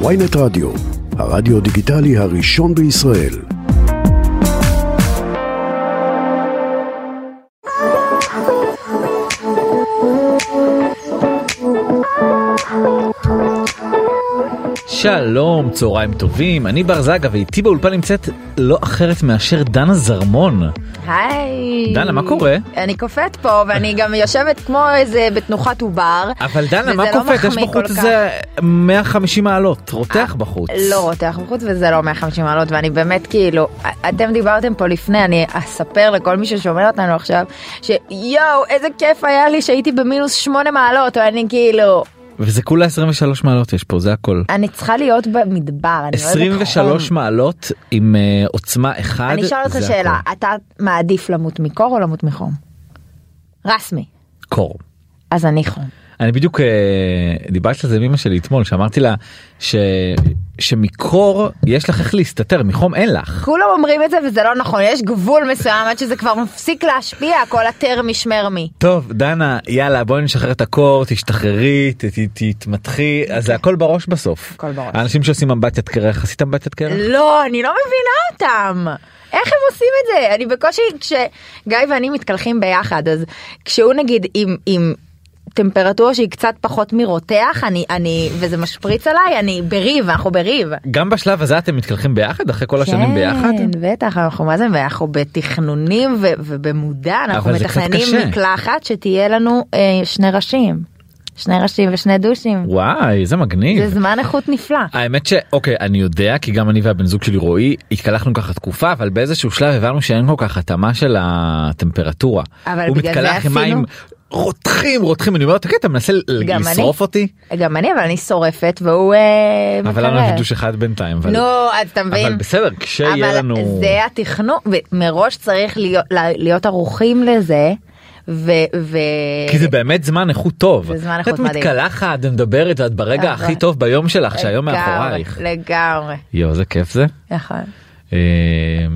ויינט רדיו, הרדיו דיגיטלי הראשון בישראל. שלום, צהריים טובים, אני בר זגה ואיתי באולפן נמצאת לא אחרת מאשר דנה זרמון. היי. דנה, מה קורה? אני קופאת פה ואני גם יושבת כמו איזה בתנוחת עובר. אבל דנה, מה לא קופאת? יש מחמיא בחוץ. איזה 150 מעלות, רותח בחוץ. לא רותח בחוץ וזה לא 150 מעלות ואני באמת כאילו אתם דיברתם פה לפני אני אספר לכל מי ששומע אותנו עכשיו שיואו איזה כיף היה לי שהייתי במינוס 8 מעלות ואני כאילו וזה כולה 23 מעלות יש פה, זה הכל. אני צריכה להיות במדבר אני אוהבת 23 חום. מעלות עם אה, עוצמה 1. אני אשאל אותך שאלה אתה מעדיף למות מקור או למות מחום? רסמי קור. אז אני חום. אני בדיוק אה, דיברתי על זה עם אמא שלי אתמול שאמרתי לה ש... שמקור יש לך איך להסתתר מחום אין לך. כולם אומרים את זה וזה לא נכון יש גבול מסוים עד שזה כבר מפסיק להשפיע כל הטרמי שמרמי. טוב דנה יאללה בואי נשחרר את הקור תשתחררי ת- ת- תתמתחי אז זה הכל בראש בסוף. הכל בראש. האנשים שעושים אמבטיית קרח עשית אמבטיית קרח? לא אני לא מבינה אותם. איך הם עושים את זה? אני בקושי כשגיא ואני מתקלחים ביחד אז כשהוא נגיד עם עם טמפרטורה שהיא קצת פחות מרותח אני אני וזה משפריץ עליי אני בריב אנחנו בריב. גם בשלב הזה אתם מתקלחים ביחד אחרי כל השנים ביחד? כן, בטח, אנחנו מה זה, אנחנו בתכנונים ו- ובמודע, אנחנו זה מתכננים. מקלחת שתהיה לנו אה, שני ראשים. שני ראשים ושני דושים. וואי איזה מגניב. זה זמן איכות נפלא. האמת שאוקיי אני יודע כי גם אני והבן זוג שלי רועי התקלחנו ככה תקופה אבל באיזשהו שלב הבנו שאין כל כך התאמה של הטמפרטורה. אבל בגלל זה עשינו- מים רותחים רותחים אני אומר תגיד אתה מנסה לשרוף. אותי? גם אני, אבל אני שורפת והוא אה, אבל לנו מקרר. יש דוש אחד בינתיים. נו, אז אתה מבין? אבל בסדר כשיהיה לנו. זה התכנון, ומראש צריך להיות, ערוכים לזה. ו... ו... כי זה באמת זמן איכות טוב. זה זמן איכות את מדהים. מתקלחת ומדברת ואת ברגע אבל- הכי טוב ביום שלך שהיום מאחורייך. לגמרי. יואו איזה כיף זה. נכון. אה,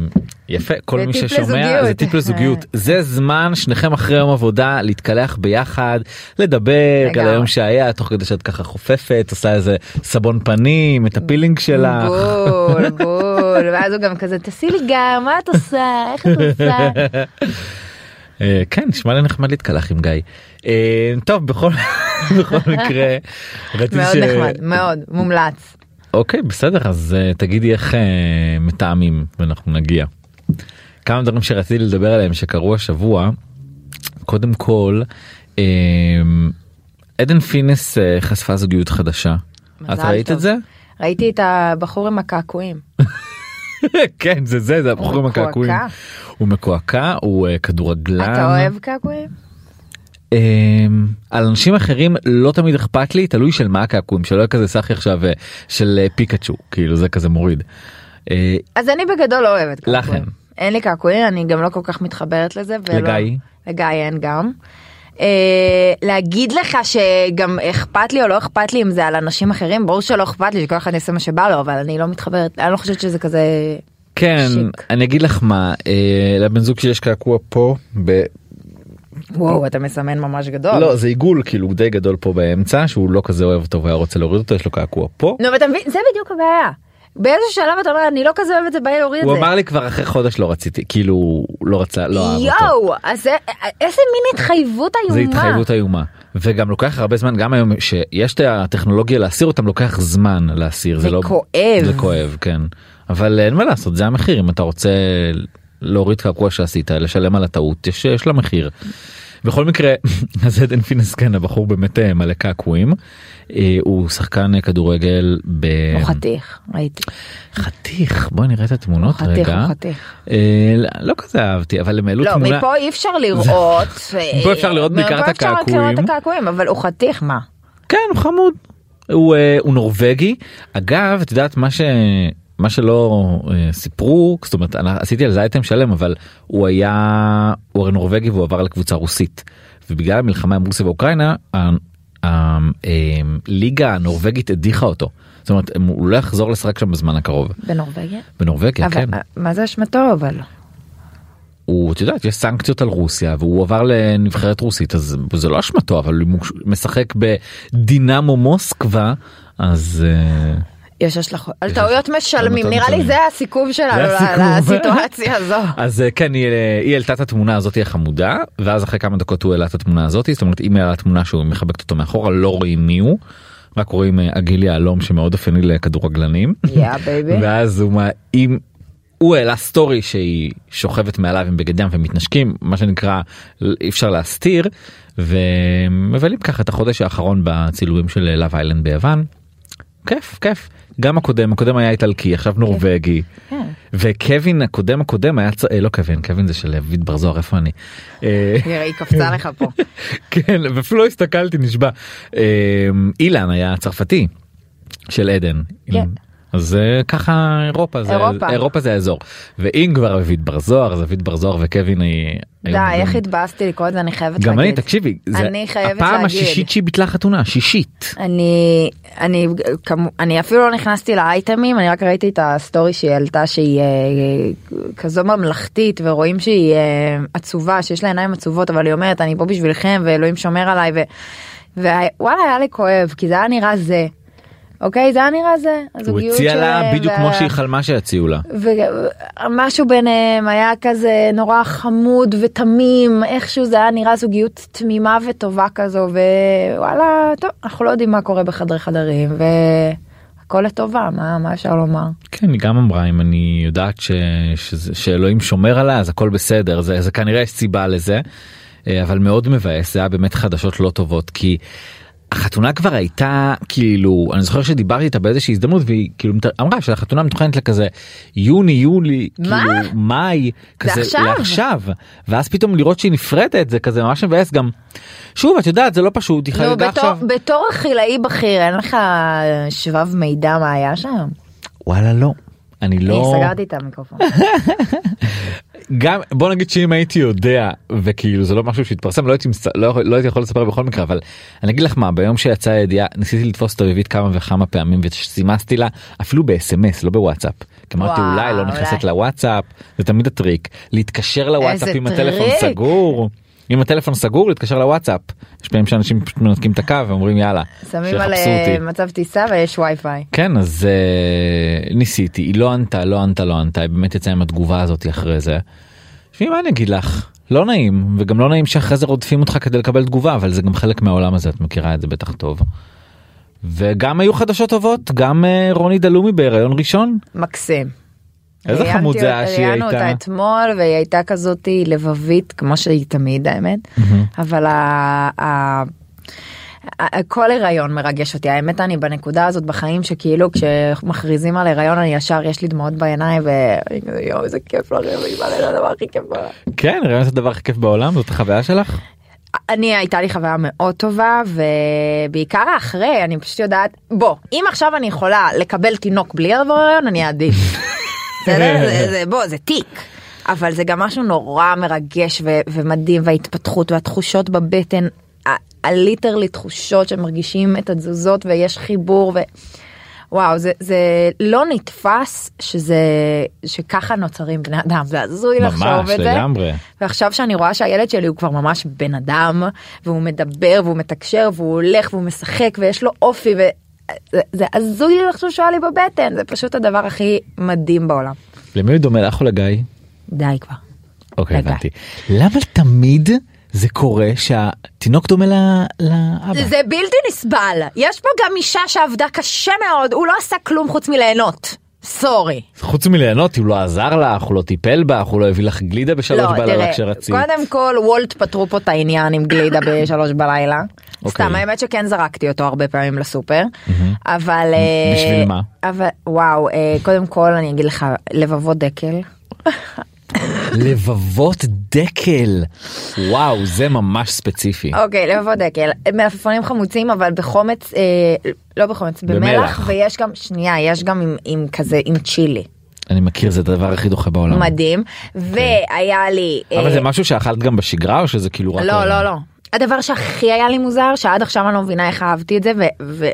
יפה כל מי ששומע. זה טיפ לזוגיות זה זמן שניכם אחרי יום עבודה להתקלח ביחד לדבר על. היום שהיה תוך כדי שאת ככה חופפת עושה איזה סבון פנים את הפילינג שלך. בול בול ואז הוא גם כזה תעשי לי גם מה את עושה איך את עושה. אה, כן נשמע לי נחמד להתקלח עם גיא. אה, טוב בכל מקרה מאוד נחמד מאוד מומלץ. אוקיי בסדר אז uh, תגידי איך uh, מתאמים ואנחנו נגיע. כמה דברים שרציתי לדבר עליהם שקרו השבוע. קודם כל uh, עדן פינס uh, חשפה זוגיות חדשה. את ראית טוב. את זה? ראיתי את הבחור עם הקעקועים. כן זה זה זה הבחור עם. הקעקועים. הוא מקועקע הוא כדורגלן. אתה אוהב קעקועים? Um, על אנשים אחרים לא תמיד אכפת לי תלוי של מה הקעקועים שלא כזה סחי עכשיו uh, של uh, פיקאצ'ו כאילו זה כזה מוריד. Uh, אז אני בגדול לא אוהבת קעקועים. אין. אין לי קעקועים אני גם לא כל כך מתחברת לזה. ולא- לגיא? לגיא אין גם. אה, להגיד לך שגם אכפת לי או לא אכפת לי אם זה על אנשים אחרים ברור שלא אכפת לי שכל אחד יעשה מה שבא לו אבל אני לא מתחברת אני לא חושבת שזה כזה כן שיק. אני אגיד לך מה אה, לבן זוג שלי יש קעקוע פה ב... וואו אתה מסמן ממש גדול. לא זה עיגול כאילו די גדול פה באמצע שהוא לא כזה אוהב אותו והיה רוצה להוריד אותו יש לו קעקוע פה. נו ואתה מבין זה בדיוק הבעיה. באיזה שלב אתה אומר אני לא כזה אוהב את זה בעיה להוריד את הוא זה. אמר לי כבר אחרי חודש לא רציתי כאילו הוא לא רצה לא אהב אותו. יואו אז זה- איזה מין התחייבות איומה. זה התחייבות איומה וגם לוקח הרבה זמן גם היום שיש את הטכנולוגיה להסיר אותם לוקח זמן להסיר זה לא כואב. זה כואב כן אבל אין מה לעשות זה המחיר אם אתה רוצה להוריד קעקוע שעשית לשלם על הטעות יש, יש לה מחיר. בכל מקרה אז עדן פינס כן הבחור באמת אה, מלא קעקועים אה, הוא שחקן אה, כדורגל ב... הוא חתיך ראיתי. חתיך בוא נראה את התמונות חתיך, רגע הוא חתיך. אה, לא- לא כזה אהבתי אבל הם העלו לא תמונה מפה אי אפשר לראות. מפה אפשר לראות בעיקר את הקעקועים. אבל הוא חתיך מה. כן הוא חמוד. הוא, הוא נורבגי אגב את יודעת מה ש... מה שלא אה, סיפרו זאת אומרת אני עשיתי על זה אייטם שלם אבל הוא היה הוא הרי נורבגי והוא עבר לקבוצה רוסית ובגלל המלחמה עם רוסיה ואוקראינה ה- ה- אה, הליגה הנורבגית הדיחה אותו זאת אומרת הוא לא יחזור לשחק שם בזמן הקרוב בנורבגיה? בנורבגיה כן. אה, מה זה אשמתו אבל? הוא את יודעת יש סנקציות על רוסיה והוא עבר לנבחרת רוסית אז זה לא אשמתו אבל הוא משחק בדינמו מוסקבה אז יש השלכות. על טעויות משלמים, נראה לי. זה הסיכום שלנו. לסיטואציה הזו. אז אה, כן היא, אה, היא העלתה את התמונה הזאת החמודה ואז אחרי כמה דקות הוא העלה את התמונה הזאת זאת אומרת אם העלה תמונה שהוא מחבקת אותו מאחורה לא רואים מי הוא. רק רואים אה, עגיל יהלום שמאוד אופייני לכדורגלנים. ואז הוא מה אם הוא העלה סטורי שהיא שוכבת מעליו עם בגד ים ומתנשקים מה שנקרא אי אפשר להסתיר ומבלים ככה את החודש האחרון בצילומים של לאב איילנד ביוון. כיף כיף גם הקודם הקודם היה איטלקי עכשיו נורבגי כן. וקווין הקודם הקודם היה. אה, לא קווין קווין זה של דוד בר זוהר איפה אני. אה, היא קפצה לך פה. כן ואפילו לא הסתכלתי נשבע אה, אילן היה צרפתי של עדן. אז אה, ככה אירופה זה אירופה. אירופה זה האזור ואם כבר דוד בר זוהר אז דוד בר זוהר וקווין היא. די, איך התבאסתי לקרוא את זה, אני חייבת להגיד. גם אני תקשיבי זה אני חייבת הפעם להגיד. השישית שהיא ביטלה חתונה שישית. אני אני כמו- אני אפילו לא נכנסתי לאייטמים אני רק ראיתי את הסטורי שהיא העלתה שהיא אה, כזו ממלכתית ורואים שהיא אה, עצובה שיש לה עיניים עצובות אבל היא אומרת אני פה בשבילכם ואלוהים שומר עליי ו- ווואלה היה לי כואב כי זה היה נראה זה. אוקיי זה היה נראה זה. הוא הציע לה בדיוק וה- כמו שהיא חלמה שיציעו לה. ומשהו ביניהם היה כזה נורא חמוד ותמים איכשהו זה היה נראה זוגיות תמימה וטובה כזו ווואלה טוב אנחנו לא יודעים מה קורה בחדרי חדרים והכל לטובה מה מה אפשר לומר. כן היא גם אמרה אם אני יודעת ש... שאלוהים שומר עליה אז הכל בסדר זה, זה כנראה יש סיבה לזה אה, אבל מאוד מבאס זה היה באמת חדשות לא טובות כי. החתונה כבר הייתה כאילו אני זוכר שדיברתי איתה באיזושהי הזדמנות והיא כאילו אמרה שהחתונה מתוכננת לכזה יוני יולי מה? כאילו מאי כזה עכשיו? לעכשיו ואז פתאום לראות שהיא נפרדת זה כזה ממש מבאס גם שוב את יודעת זה לא פשוט היא חגגה בתור, עכשיו בתור אכילאי בכיר אין לך שבב מידע מה היה שם? וואלה לא אני לא אני סגרתי את המיקרופון. גם בוא נגיד שאם הייתי יודע וכאילו זה לא משהו שהתפרסם לא הייתי, לא, לא הייתי יכול לספר בכל מקרה אבל אני אגיד לך מה ביום שיצאה הידיעה ניסיתי לתפוס את אביבית כמה וכמה פעמים וסימסתי לה אפילו בסמס לא בוואטסאפ. כי אמרתי אולי לא נכנסת. לוואטסאפ זה תמיד הטריק להתקשר לוואטסאפ איזה אם הטלפון טריק. סגור. אם הטלפון סגור להתקשר לוואטסאפ יש פעמים שאנשים פשוט מנתקים את הקו ואומרים יאללה שמים על אותו. מצב טיסה ויש wifi. כן אז אה, ניסיתי היא לא ענתה לא ענתה לא ענתה היא באמת יצאה עם התגובה הזאת אחרי זה. תשמעי מה אני אגיד לך לא נעים וגם לא נעים שאחרי זה רודפים אותך כדי לקבל תגובה אבל זה גם חלק מהעולם הזה את מכירה את זה בטח טוב. וגם היו חדשות טובות גם אה, רוני דלומי בהיריון ראשון מקסים. איזה חמוד זה היה שהיא ראיינו אותה הייתה אתמול והיא הייתה כזאתי לבבית כמו שהיא תמיד האמת. אבל ה- ה- ה- כל הריון מרגש אותי. האמת אני בנקודה הזאת בחיים שכאילו כשמכריזים על הריון אני ישר יש לי דמעות בעיניים ואני כזה יואו איזה כיף לך זה הדבר הכי כיף בעולם." כן הריון זה הדבר הכי כיף בעולם זאת החוויה שלך? אני הייתה לי חוויה מאוד טובה ובעיקר האחרי אני פשוט יודעת בוא אם עכשיו אני יכולה לקבל תינוק בלי לעבור הריון אני אעדיף. בסדר? זה, זה, בוא זה תיק. אבל זה גם משהו נורא מרגש ו- ומדהים וההתפתחות והתחושות בבטן הליטרלי תחושות שמרגישים את התזוזות ויש חיבור ו... וואו זה זה לא נתפס שזה שככה נוצרים בני אדם זה הזוי לחשוב ממש את זה. לגמרי ועכשיו שאני רואה שהילד שלי הוא כבר ממש בן אדם והוא מדבר והוא מתקשר והוא הולך והוא משחק ויש לו אופי זה הזוי לי לחשוב שהוא היה לי בבטן זה פשוט הדבר הכי מדהים בעולם. למי הוא דומה לך או לגיא? די כבר. אוקיי לגיא. הבנתי למה תמיד זה קורה שהתינוק דומה לאבא. זה בלתי נסבל יש פה גם אישה שעבדה קשה מאוד הוא לא עשה כלום חוץ מליהנות. סורי. חוץ מליהנות הוא לא עזר לך הוא לא טיפל בך הוא לא הביא לך גלידה בשלוש לא, בלילה כשרצית. קודם כל וולט פתרו פה את העניין עם גלידה בשלוש בלילה. אוקיי. סתם האמת שכן זרקתי אותו הרבה פעמים לסופר אבל אה, בשביל מה? אבל וואו אה, קודם כל אני אגיד לך לבבות דקל לבבות דקל וואו זה ממש ספציפי. אוקיי לבבות דקל מלפפונים חמוצים אבל בחומץ אה, לא בחומץ במלח. במלח ויש גם שנייה יש גם עם, עם כזה עם צ'ילי אני מכיר זה הדבר הכי דוחה בעולם. מדהים והיה לי אבל אה, זה משהו שאכלת גם בשגרה או שזה כאילו רק... לא לא לא. הדבר שהכי היה לי מוזר שעד עכשיו אני לא מבינה איך אהבתי את זה ו-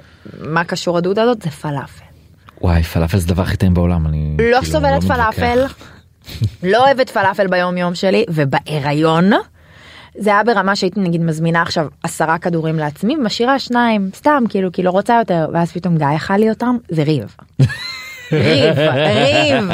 ומה קשור הדודה הזאת זה פלאפל. וואי פלאפל זה הדבר הכי טעים בעולם אני לא כאילו, סובלת, מתווכח. פלאפל, לא אוהבת פלאפל ביום יום שלי ובהיריון זה היה ברמה שהייתי נגיד מזמינה עכשיו עשרה כדורים לעצמי ומשאירה שניים סתם כאילו כי לא רוצה יותר ואז פתאום גיא אכל לי אותם זה ריב. ריב ריב.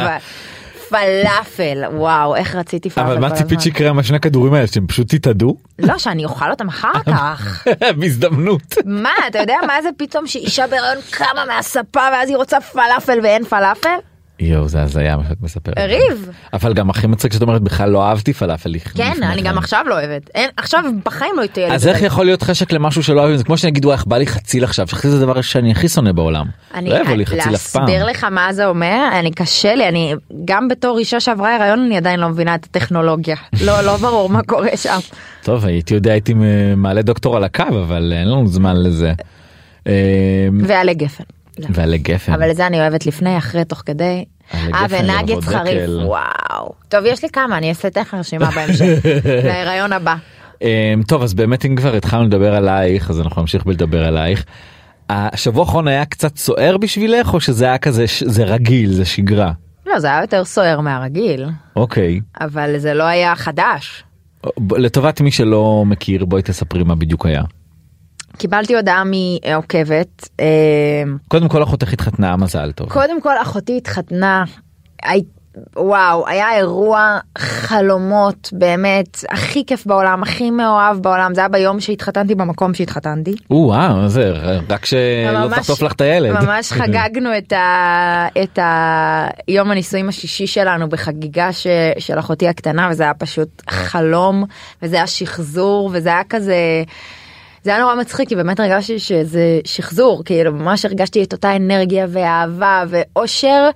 פלאפל וואו איך רציתי פלאפל. אבל מה ציפית. שיקרה מהשני הכדורים האלה שהם פשוט התאדו? לא שאני אוכל אותם אחר כך. בהזדמנות. מה אתה יודע מה זה פתאום שאישה בהריון קמה מהספה ואז היא רוצה פלאפל ואין פלאפל? יואו זה הזיה מה שאת מספרת. ריב. אבל גם הכי מצחיק שאת אומרת בכלל לא אהבתי פלאפל. כן אני גם עכשיו לא אוהבת אין עכשיו בחיים לא תהיה לי אז. איך יכול להיות חשק למשהו שלא אוהבים זה כמו שנגיד וואי איך בא לי חציל עכשיו שחציל זה הדבר שאני הכי שונא בעולם. לא יבוא לי חציל אף פעם. להסביר לך מה זה אומר אני קשה לי אני גם בתור אישה שעברה הריון אני עדיין לא מבינה את הטכנולוגיה לא לא ברור מה קורה שם. טוב הייתי יודע הייתי מעלה דוקטור על הקו אבל אין לנו זמן לזה. ועלי גפן. לא. ועלי גפן. אבל את זה אני אוהבת לפני אחרי תוך כדי. אה לרבות חריף. וואו טוב יש לי כמה אני אעשה תכף רשימה בהמשך להיריון הבא. אמ, טוב אז באמת אם כבר התחלנו לדבר עלייך אז אנחנו נמשיך בלדבר עלייך. השבוע האחרון היה קצת סוער בשבילך או שזה היה כזה זה רגיל זה שגרה. לא זה היה יותר סוער מהרגיל אוקיי. אבל זה לא היה חדש. לטובת מי שלא מכיר בואי תספרי מה בדיוק היה. קיבלתי הודעה מעוקבת. אה, קודם כל אחותך התחתנה מזל טוב. קודם כל אחותי התחתנה. הי- וואו היה אירוע חלומות באמת הכי כיף בעולם הכי מאוהב בעולם זה היה ביום שהתחתנתי במקום שהתחתנתי. או, וואו זה רק שלא תחטוף לך את הילד. ממש חגגנו את, ה, את היום הנישואים השישי שלנו בחגיגה ש, של אחותי הקטנה וזה היה פשוט חלום וזה היה שחזור וזה היה כזה. זה היה נורא מצחיק כי באמת הרגשתי שזה שחזור כאילו ממש הרגשתי את אותה אנרגיה ואהבה ואושר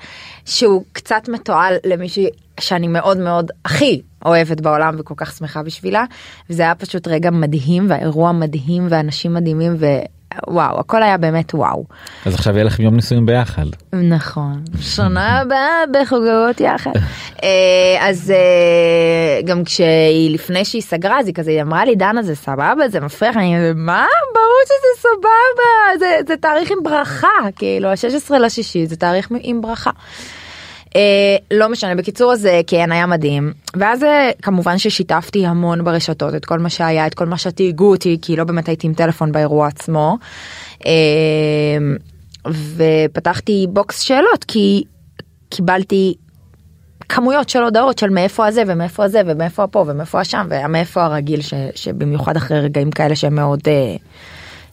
שהוא קצת מתועל למישהי שאני מאוד מאוד הכי אוהבת בעולם וכל כך שמחה בשבילה וזה היה פשוט רגע מדהים והאירוע מדהים ואנשים מדהימים ווואו הכל היה באמת וואו. אז עכשיו יהיה לכם יום נישואים ביחד. נכון שנה הבאה בחוגגות יחד אה, אז אה, גם כשהיא לפני שהיא סגרה אז היא כזה היא אמרה לי דנה זה סבבה זה מפריע לך?" אני מה ברור שזה סבבה זה, זה תאריך עם ברכה כאילו ה-16 לשישי זה תאריך עם ברכה. אה, לא משנה בקיצור אז אה, כן היה מדהים ואז אה, כמובן ששיתפתי המון ברשתות את כל מה שהיה את כל מה שתהיגו אותי כי לא באמת הייתי עם טלפון באירוע עצמו. אה, ופתחתי בוקס שאלות כי קיבלתי כמויות של הודעות של מאיפה הזה ומאיפה הזה ומאיפה הפה ומאיפה השם ומאיפה הרגיל ש, שבמיוחד אחרי רגעים כאלה שהם מאוד אה,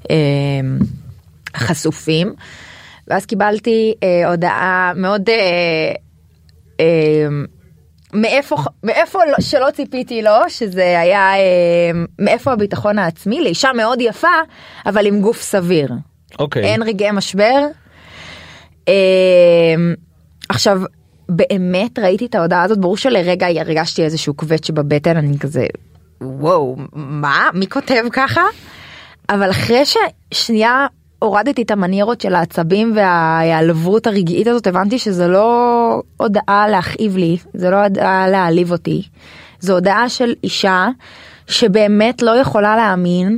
אה, חשופים. ואז קיבלתי אה, הודעה מאוד אה, מאיפה מאיפה לא, שלא ציפיתי לו שזה היה אה, מאיפה הביטחון העצמי לאישה מאוד יפה אבל עם גוף סביר. אוקיי. אין רגעי משבר. אה, עכשיו באמת ראיתי את ההודעה הזאת ברור שלרגע הרגשתי איזשהו כבד שבבטן אני כזה וואו מה מי כותב ככה אבל אחרי ששנייה הורדתי את המניירות של העצבים וההיעלבות הרגעית הזאת הבנתי שזה לא הודעה להכאיב לי זה לא הודעה להעליב אותי זו הודעה של אישה שבאמת לא יכולה להאמין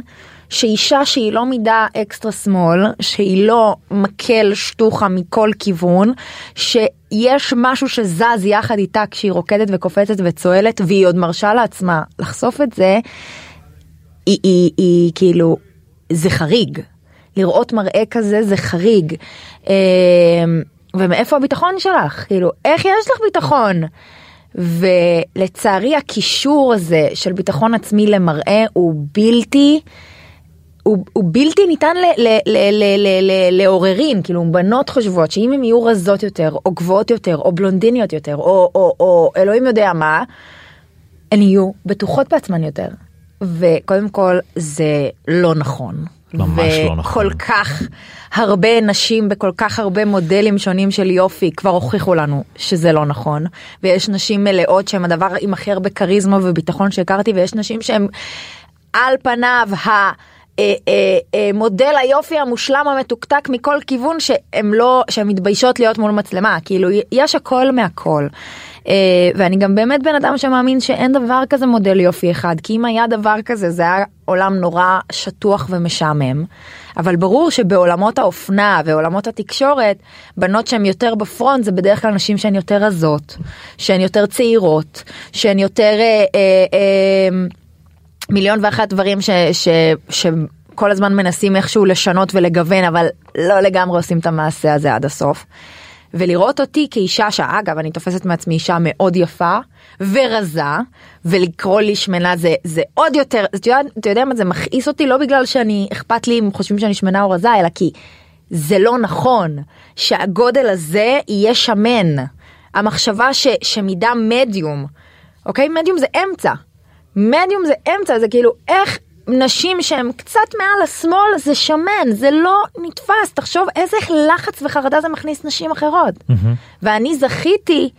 שאישה שהיא לא מידה אקסטרה שמאל, שהיא לא מקל שטוחה מכל כיוון, שיש משהו שזז יחד איתה כשהיא רוקדת וקופצת וצוהלת והיא עוד מרשה לעצמה לחשוף את זה, היא, היא, היא כאילו, זה חריג. לראות מראה כזה זה חריג. אה, ומאיפה הביטחון שלך? כאילו, איך יש לך ביטחון? ולצערי הקישור הזה של ביטחון עצמי למראה הוא בלתי הוא, הוא בלתי ניתן ל, לעוררין כאילו בנות חושבות שאם הן יהיו רזות יותר או גבוהות יותר או בלונדיניות יותר או, או, או אלוהים יודע מה הן יהיו בטוחות בעצמן יותר וקודם כל זה לא נכון. ממש לא נכון. וכל כך הרבה נשים בכל כך הרבה מודלים שונים של יופי כבר הוכיחו לנו שזה לא נכון ויש נשים מלאות שהן הדבר עם הכי הרבה כריזמה וביטחון שהכרתי ויש נשים שהן על פניו ה... אה, אה, אה, מודל היופי המושלם המתוקתק מכל כיוון שהם לא שהם מתביישות להיות מול מצלמה כאילו יש הכל מהכל. אה, ואני גם באמת בן אדם שמאמין שאין דבר כזה מודל יופי אחד כי אם היה דבר כזה זה היה עולם נורא שטוח ומשעמם. אבל ברור שבעולמות האופנה ועולמות התקשורת בנות שהן יותר בפרונט זה בדרך כלל נשים שהן יותר רזות שהן יותר צעירות שהן יותר. אה, אה, אה, מיליון ואחת דברים ש, ש, שכל הזמן מנסים איכשהו לשנות ולגוון אבל לא לגמרי עושים את המעשה הזה עד הסוף. ולראות אותי כאישה שאגב אני תופסת מעצמי אישה מאוד יפה ורזה ולקרוא לי שמנה זה זה עוד יותר אתה יודע, אתה יודע מה זה מכעיס אותי לא בגלל שאני אכפת לי אם חושבים שאני שמנה או רזה אלא כי זה לא נכון שהגודל הזה יהיה שמן. המחשבה ש, שמידה מדיום אוקיי מדיום זה אמצע מדיום זה אמצע זה כאילו איך נשים שהן קצת מעל השמאל זה שמן זה לא נתפס. תחשוב איזה לחץ וחרדה זה מכניס נשים אחרות. ואני זכיתי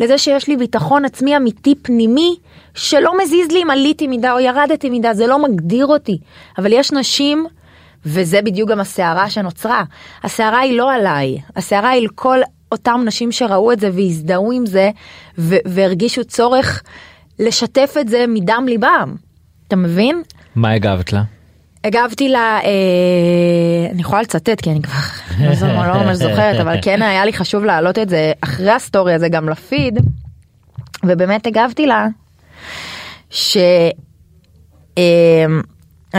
לזה שיש לי ביטחון עצמי אמיתי פנימי שלא מזיז לי אם עליתי מידה או ירדתי מידה זה לא מגדיר אותי. אבל יש נשים וזה בדיוק גם הסערה שנוצרה. הסערה היא לא עליי הסערה היא לכל אותם נשים שראו את זה והזדהו עם זה והרגישו צורך לשתף את זה מדם ליבם. אתה מבין? מה הגבת לה? הגבתי לה, אה, אני יכולה לצטט כי אני כבר לא לא ממש זוכרת, אבל כן היה לי חשוב להעלות את זה אחרי הסטורי הזה גם לפיד, ובאמת הגבתי לה, ש... אה,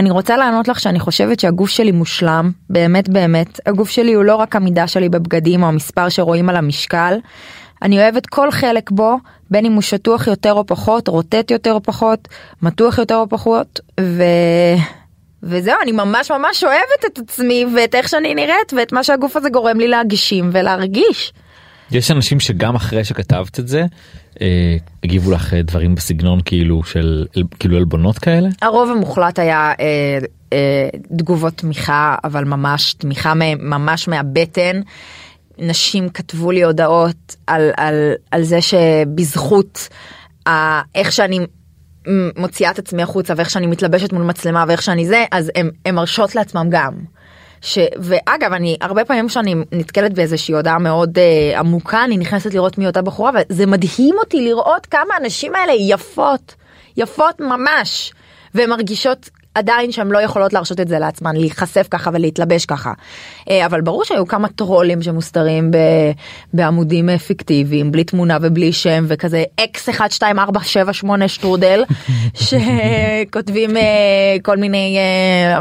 רוצה לענות לך שאני חושבת שהגוף שלי מושלם, באמת באמת, הגוף שלי הוא לא רק המידה שלי בבגדים או המספר שרואים על המשקל, אני אוהבת כל חלק בו, בין אם הוא שטוח יותר או פחות, רוטט יותר או פחות, מתוח יותר או פחות, ו... וזהו, אני ממש ממש אוהבת את עצמי ואת איך שאני נראית ואת מה שהגוף הזה גורם לי להגשים ולהרגיש. יש אנשים שגם אחרי שכתבת את זה אה, הגיבו לך אה, דברים בסגנון כאילו של כאילו עלבונות כאלה? הרוב המוחלט היה אה, אה, תגובות תמיכה, אבל ממש תמיכה ממש מהבטן. נשים כתבו לי הודעות על, על, על זה שבזכות ה, איך שאני מוציאה את עצמי החוצה ואיך שאני מתלבשת מול מצלמה ואיך שאני זה, אז הן מרשות לעצמם גם. ש... ואגב אני הרבה פעמים כשאני נתקלת באיזושהי הודעה מאוד אה, עמוקה אני נכנסת לראות מי אותה בחורה וזה מדהים אותי לראות כמה הנשים האלה יפות יפות ממש והן מרגישות עדיין שהן לא יכולות להרשות את זה לעצמן להיחשף ככה ולהתלבש ככה אה, אבל ברור שהיו כמה טרולים שמוסתרים ב... בעמודים אה, פיקטיביים בלי תמונה ובלי שם וכזה אקס 1 2 4 7 8 שטרודל שכותבים אה, כל מיני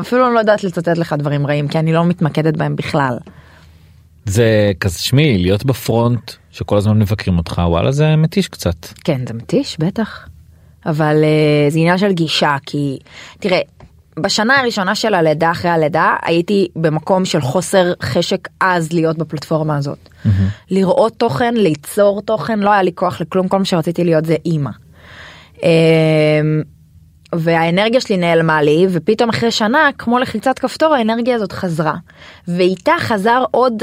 אפילו אני לא יודעת לצטט לך דברים רעים כי אני לא מתמקדת בהם בכלל. זה כזה שמי להיות בפרונט שכל הזמן מבקרים אותך וואלה זה מתיש קצת. כן זה מתיש בטח אבל uh, זה עניין של גישה כי תראה בשנה הראשונה של הלידה אחרי הלידה הייתי במקום של חוסר חשק עז להיות בפלטפורמה הזאת. לראות תוכן ליצור תוכן לא היה לי כוח לכלום כל מה שרציתי להיות זה אימא. אמ, והאנרגיה שלי נעלמה לי ופתאום אחרי שנה כמו לחיצת כפתור האנרגיה הזאת חזרה ואיתה חזר עוד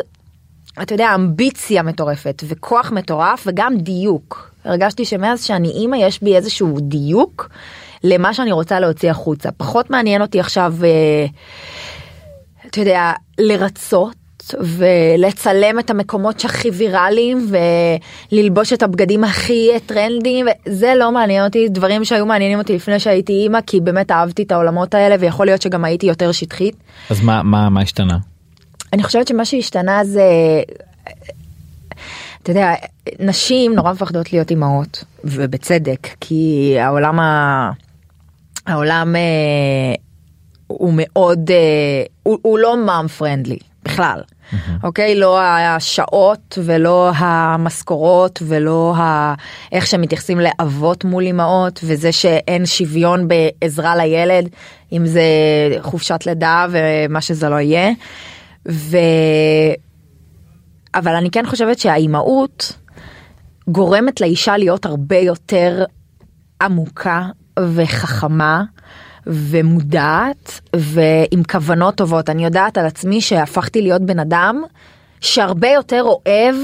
אתה יודע אמביציה מטורפת וכוח מטורף וגם דיוק הרגשתי שמאז שאני אימא יש בי איזשהו דיוק למה שאני רוצה להוציא החוצה פחות מעניין אותי עכשיו אה, אתה יודע לרצות ולצלם את המקומות שהכי ויראליים וללבוש את הבגדים הכי טרנדיים וזה לא מעניין אותי דברים שהיו מעניינים אותי לפני שהייתי אימא כי באמת אהבתי את העולמות האלה ויכול להיות שגם הייתי יותר שטחית. אז מה מה מה השתנה? אני חושבת שמה שהשתנה זה אתה יודע נשים נורא מפחדות להיות אימהות ובצדק כי העולם ה... העולם אה, הוא מאוד אה, הוא, הוא לא מאם פרנדלי בכלל. אוקיי? לא השעות ולא המשכורות ולא ה... איך שמתייחסים לאבות מול אמהות וזה שאין שוויון בעזרה לילד אם זה חופשת לידה ומה שזה לא יהיה. ו... אבל אני כן חושבת שהאימהות גורמת לאישה להיות הרבה יותר עמוקה וחכמה ומודעת ועם כוונות טובות. אני יודעת על עצמי שהפכתי להיות בן אדם שהרבה יותר אוהב,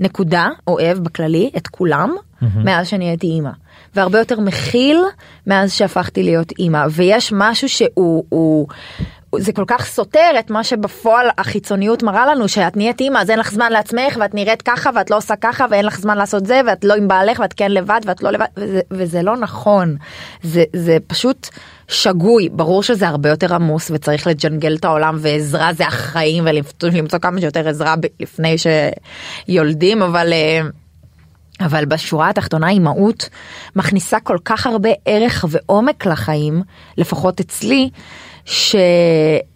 נקודה, אוהב בכללי, את כולם, mm-hmm. מאז שאני הייתי אימא. והרבה יותר מכיל מאז שהפכתי להיות אימא. ויש משהו שהוא... זה כל כך סותר את מה שבפועל החיצוניות מראה לנו שאת נהיית אימא אז אין לך זמן לעצמך ואת נראית ככה ואת לא עושה ככה ואין לך זמן לעשות זה ואת לא עם בעלך ואת כן לבד ואת לא לבד וזה, וזה לא נכון זה זה פשוט שגוי ברור שזה הרבה יותר עמוס וצריך לג'נגל את העולם ועזרה זה החיים ולמצוא כמה שיותר עזרה לפני שיולדים אבל. אה, אבל בשורה התחתונה אימהות מכניסה כל כך הרבה ערך ועומק לחיים, לפחות אצלי, ש...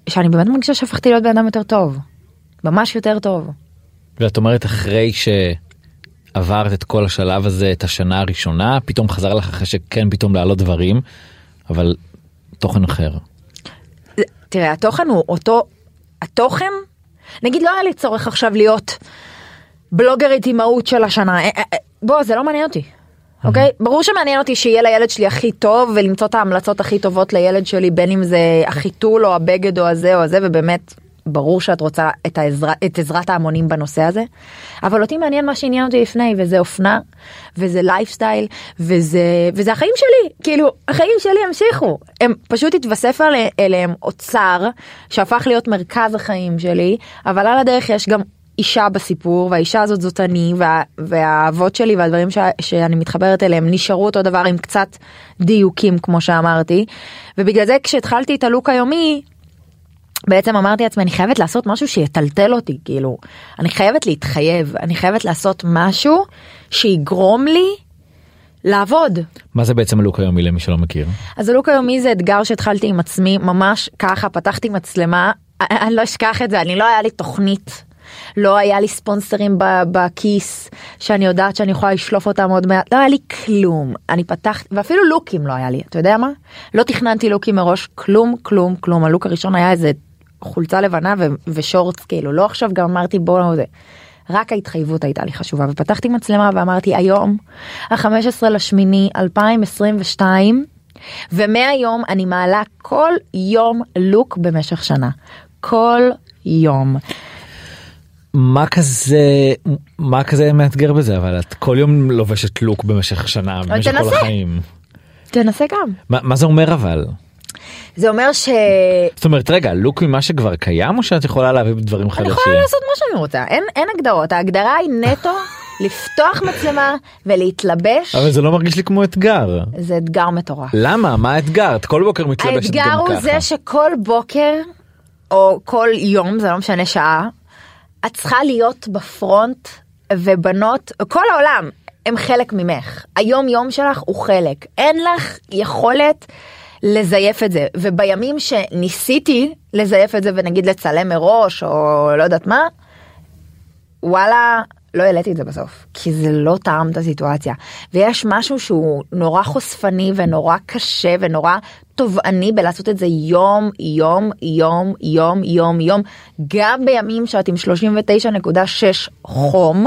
שאני באמת מרגישה שהפכתי להיות בן אדם יותר טוב. ממש יותר טוב. ואת אומרת אחרי שעברת את כל השלב הזה את השנה הראשונה פתאום חזר לך אחרי שכן פתאום לעלות דברים אבל תוכן אחר. תראה, התוכן הוא אותו, התוכן, נגיד לא היה לי צורך עכשיו להיות בלוגרית אימהות של השנה, אה, אה, אה, בוא, זה לא מעניין אותי. אוקיי? ברור שמעניין אותי שיהיה לילד שלי הכי טוב ולמצוא את ההמלצות הכי טובות לילד שלי בין אם זה החיתול או הבגד או הזה או הזה ובאמת ברור שאת רוצה את, העזרה, את עזרת ההמונים בנושא הזה. אבל אותי מעניין מה שעניין אותי לפני וזה אופנה וזה לייפסטייל וזה וזה החיים שלי. כאילו החיים שלי ימשיכו. הם פשוט התווסף אלי- אליהם אוצר שהפך להיות מרכז החיים שלי אבל על הדרך יש גם אישה בסיפור והאישה הזאת זאת אני וה, והאהבות שלי והדברים ש, שאני מתחברת אליהם נשארו אותו דבר עם קצת דיוקים כמו שאמרתי ובגלל זה כשהתחלתי את הלוק היומי בעצם אמרתי לעצמי אני חייבת לעשות משהו שיטלטל אותי כאילו אני חייבת להתחייב אני חייבת לעשות משהו שיגרום לי לעבוד מה זה בעצם הלוק היומי למי שלא מכיר? אז הלוק היומי זה אתגר שהתחלתי עם עצמי ממש ככה פתחתי מצלמה אני לא אשכח את זה אני לא היה לי תוכנית. לא היה לי ספונסרים בכיס שאני יודעת שאני יכולה לשלוף אותם עוד מעט. לא היה לי כלום. אני פתחתי ואפילו לוקים לא היה לי. אתה יודע מה? לא תכננתי לוקים מראש. כלום כלום כלום. הלוק הראשון היה איזה חולצה לבנה ושורטס כאילו. לא עכשיו גם אמרתי בוא זה. רק ההתחייבות הייתה לי חשובה. ופתחתי מצלמה ואמרתי היום ה-15 לשמיני 2022 ומהיום אני מעלה כל יום לוק במשך שנה. כל יום מה כזה מה כזה מאתגר בזה אבל את כל יום לובשת לוק במשך שנה במשך כל תנסה. החיים. תנסה גם מה, מה זה אומר אבל? זה אומר ש... זאת אומרת רגע לוק ממה שכבר קיים או שאת יכולה להביא דברים אני חדשים? יכולה לעשות מה שאני רוצה אין אין הגדרות ההגדרה היא נטו לפתוח מצלמה ולהתלבש אבל זה לא מרגיש לי כמו אתגר. זה אתגר מטורף. למה מה האתגר? את כל בוקר מתלבשת גם האתגר ככה. הוא זה שכל בוקר או כל יום זה לא משנה שעה את צריכה להיות בפרונט ובנות כל העולם הם חלק ממך. היום יום שלך הוא חלק. אין לך יכולת לזייף את זה. ובימים שניסיתי לזייף את זה ונגיד לצלם מראש או לא יודעת מה וואלה לא העליתי את זה בסוף. כי זה לא טעם את הסיטואציה. ויש משהו שהוא נורא חושפני ונורא קשה ונורא תובעני בלעשות את זה יום יום יום יום יום יום גם בימים שאת עם 39.6 חום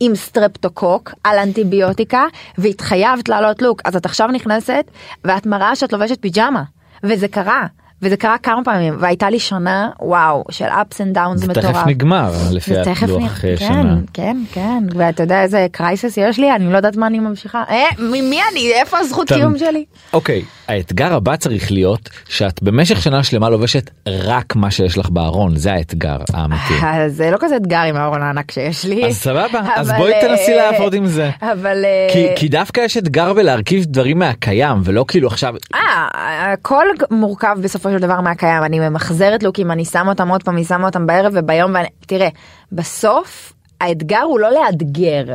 עם סטרפטוקוק על אנטיביוטיקה והתחייבת לעלות לוק אז את עכשיו נכנסת ואת מראה שאת לובשת פיג'מה וזה קרה. וזה קרה כמה פעמים והייתה לי שנה וואו של ups and downs זה מטורף. תכף נגמר לפי זה הלוח נ- אחרי כן, שנה. כן, כן, ואתה יודע איזה קרייסס יש לי, אני לא יודעת מה אני ממשיכה. אה, מי אני? איפה הזכות קיום שלי? אוקיי האתגר הבא צריך להיות שאת במשך שנה שלמה לובשת רק מה שיש לך בארון זה האתגר האמיתי. אה, זה לא כזה אתגר עם הארון הענק שיש לי. אז סבבה אז בואי תנסי אה, לעבוד עם זה. אבל... אה, כי, כי דווקא יש אתגר בלהרכיב דברים מהקיים ולא כאילו עכשיו אה, הכל מורכב בסופו של דבר מהקיים, אני ממחזרת לוקים, אני שמה אותם עוד פעם, אני שמה אותם בערב וביום, ואני... תראה, בסוף האתגר הוא לא לאתגר,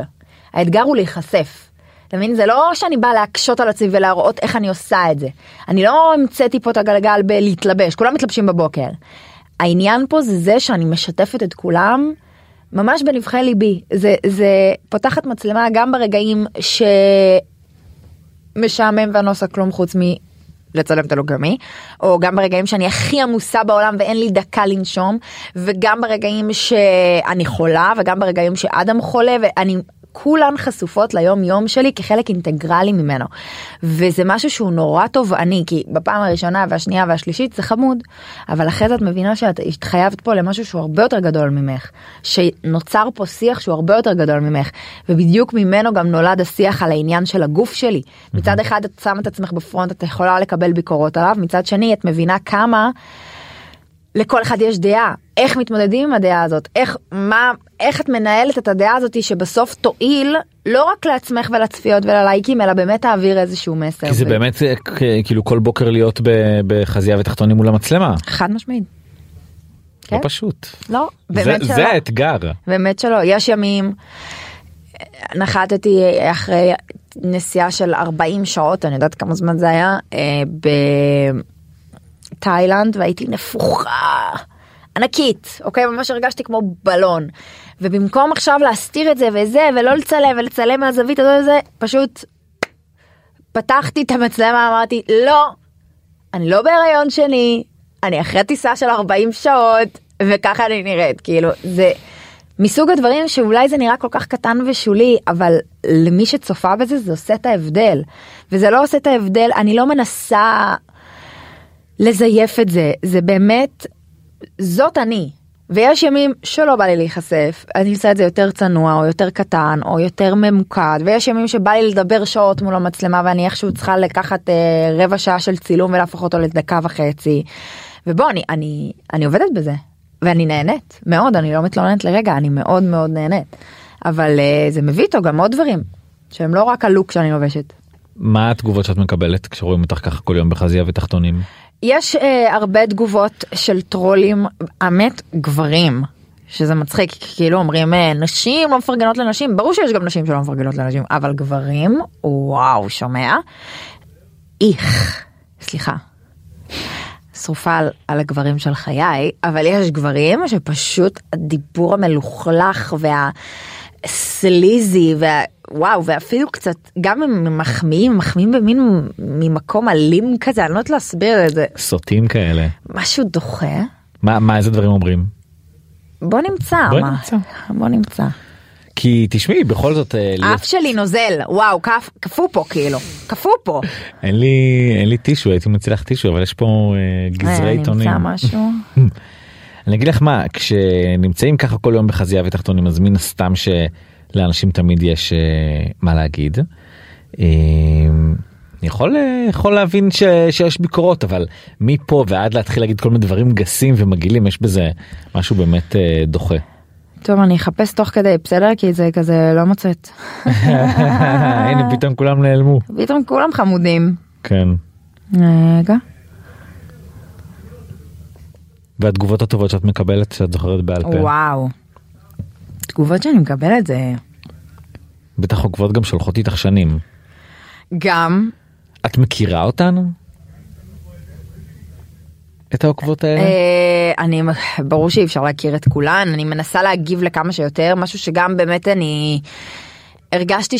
האתגר הוא להיחשף. אתה מבין? זה לא שאני באה להקשות על עצמי ולהראות איך אני עושה את זה. אני לא המצאתי פה את הגלגל בלהתלבש, כולם מתלבשים בבוקר. העניין פה זה זה שאני משתפת את כולם ממש בנבחי ליבי. זה, זה פותחת מצלמה גם ברגעים ש... משעמם ואני לא עושה כלום חוץ. לצלם את הלוגמי, או גם ברגעים שאני הכי עמוסה בעולם ואין לי דקה לנשום, וגם ברגעים שאני חולה, וגם ברגעים שאדם חולה, ואני... כולן חשופות ליום יום שלי כחלק אינטגרלי ממנו. וזה משהו שהוא נורא תובעני, כי בפעם הראשונה והשנייה והשלישית זה חמוד, אבל אחרי זה את מבינה שאת התחייבת פה למשהו שהוא הרבה יותר גדול ממך, שנוצר פה שיח שהוא הרבה יותר גדול ממך, ובדיוק ממנו גם נולד השיח על העניין של הגוף שלי. מצד אחד את שמה את עצמך בפרונט, את יכולה לקבל ביקורות עליו, מצד שני את מבינה כמה לכל אחד יש דעה, איך מתמודדים עם הדעה הזאת, איך, מה, איך את מנהלת את הדעה הזאת שבסוף תועיל לא רק לעצמך ולצפיות וללייקים, אלא באמת תעביר איזשהו מסר. כי זה באמת אה, כאילו כל בוקר להיות בחזייה ותחתונים מול המצלמה. חד משמעית. כן? לא פשוט. לא, זה- באמת שלא. זה האתגר. באמת שלא, יש ימים, נחתתי אחרי נסיעה של 40 שעות, אני יודעת כמה זמן זה היה, אה, בתאילנד והייתי נפוחה. ענקית, אוקיי? ממש הרגשתי כמו בלון. ובמקום עכשיו להסתיר את זה וזה, ולא לצלם ולצלם מהזווית הזאת וזה, פשוט פתחתי את המצלמה, אמרתי, לא, אני לא בהיריון שני, אני אחרי טיסה של 40 שעות, וככה אני נראית, כאילו, זה מסוג הדברים שאולי זה נראה כל כך קטן ושולי, אבל למי שצופה בזה זה עושה את ההבדל. וזה לא עושה את ההבדל, אני לא מנסה לזייף את זה, זה באמת, זאת אני. ויש ימים שלא בא לי להיחשף, אני אעשה את זה יותר צנוע או יותר קטן או יותר ממוקד, ויש ימים שבא לי לדבר שעות מול המצלמה ואני איכשהו צריכה לקחת אה, רבע שעה של צילום ולהפוך אותו לדקה וחצי. ובוא, אני, אני, אני עובדת בזה, ואני נהנית, מאוד, אני לא מתלוננת לרגע, אני מאוד מאוד נהנית. אבל אה, זה מביא איתו גם עוד דברים, שהם לא רק הלוק שאני לובשת. מה התגובות שאת מקבלת כשרואים אותך ככה כל יום בחזייה ותחתונים? יש אה, הרבה תגובות של טרולים, האמת, גברים. שזה מצחיק, כאילו אומרים אה, נשים לא מפרגנות לנשים, ברור שיש גם נשים שלא מפרגנות לנשים, אבל גברים, וואו, שומע? איך, סליחה, שרופה על, על הגברים של חיי, אבל יש גברים שפשוט הדיבור המלוכלך והסליזי וה... וואו ואפילו קצת גם הם מחמיאים מחמיאים במין ממקום אלים כזה אני לא יודעת להסביר את זה. סוטים כאלה. משהו דוחה? מה מה איזה דברים אומרים? בוא נמצא בוא מה? נמצא. בוא נמצא. כי תשמעי בכל זאת אה, אף שלי נוזל וואו קפ, קפוא פה כאילו קפוא פה. אין לי אין לי טישו הייתי לך טישו אבל יש פה אה, גזרי אה, עיתונים. אני אגיד לך מה כשנמצאים ככה כל יום בחזייה ותחתונים אז מן הסתם שלאנשים תמיד יש אה, מה להגיד. אה, אני יכול אה, יכול להבין ש, שיש ביקורות אבל מפה ועד להתחיל להגיד כל מיני דברים גסים ומגעילים יש בזה משהו באמת אה, דוחה. טוב אני אחפש תוך כדי בסדר כי זה כזה לא מוצאת הנה פתאום כולם נעלמו. פתאום כולם חמודים כן. רגע והתגובות הטובות שאת מקבלת שאת זוכרת בעל פה. וואו תגובות שאני מקבלת זה בטח עוקבות גם שולחות איתך שנים. גם את מכירה אותן? את העוקבות האלה? אה, אני ברור שאי אפשר להכיר את כולן אני מנסה להגיב לכמה שיותר משהו שגם באמת אני הרגשתי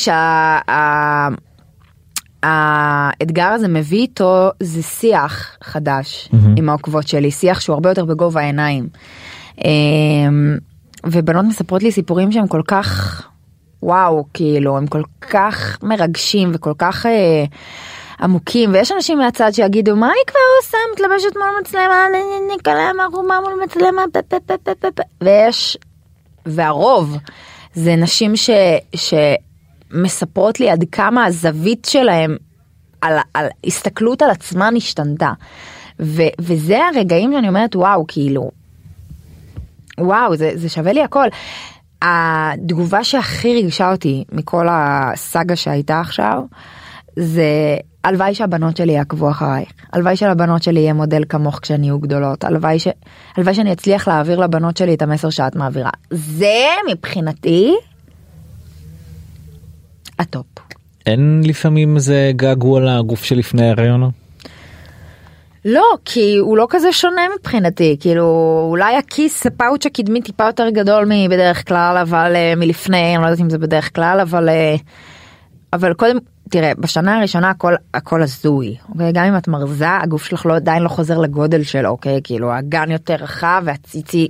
שהאתגר הזה מביא איתו זה שיח חדש מהמם. עם העוקבות שלי שיח שהוא הרבה יותר בגובה העיניים. אה, ובנות מספרות לי סיפורים שהם כל כך וואו כאילו הם כל כך מרגשים וכל כך אה, עמוקים ויש אנשים מהצד שיגידו מה היא כבר עושה מתלבשת מול מצלמה נה, נה, נה, קלה ערומה מול מצלמה. ויש והרוב זה נשים ש, שמספרות לי עד כמה הזווית שלהם על, על הסתכלות על עצמן השתנתה. ו, וזה הרגעים שאני אומרת וואו כאילו וואו זה, זה שווה לי הכל. התגובה שהכי ריגשה אותי מכל הסאגה שהייתה עכשיו זה הלוואי שהבנות שלי יעקבו אחרייך הלוואי שלבנות שלי יהיה מודל כמוך כשהן יהיו גדולות הלוואי, ש... הלוואי שאני אצליח להעביר לבנות שלי את המסר שאת מעבירה זה מבחינתי הטופ. אין לפעמים איזה געגוע לגוף שלפני ההריון? לא כי הוא לא כזה שונה מבחינתי כאילו אולי הכיס הפאוץ' הקדמי טיפה יותר גדול מבדרך כלל אבל אה, מלפני אני לא יודעת אם זה בדרך כלל אבל אה, אבל קודם תראה בשנה הראשונה הכל הכל הזוי אוקיי גם אם את מרזה הגוף שלך לא עדיין לא חוזר לגודל שלו אוקיי כאילו הגן יותר רחב והציצי.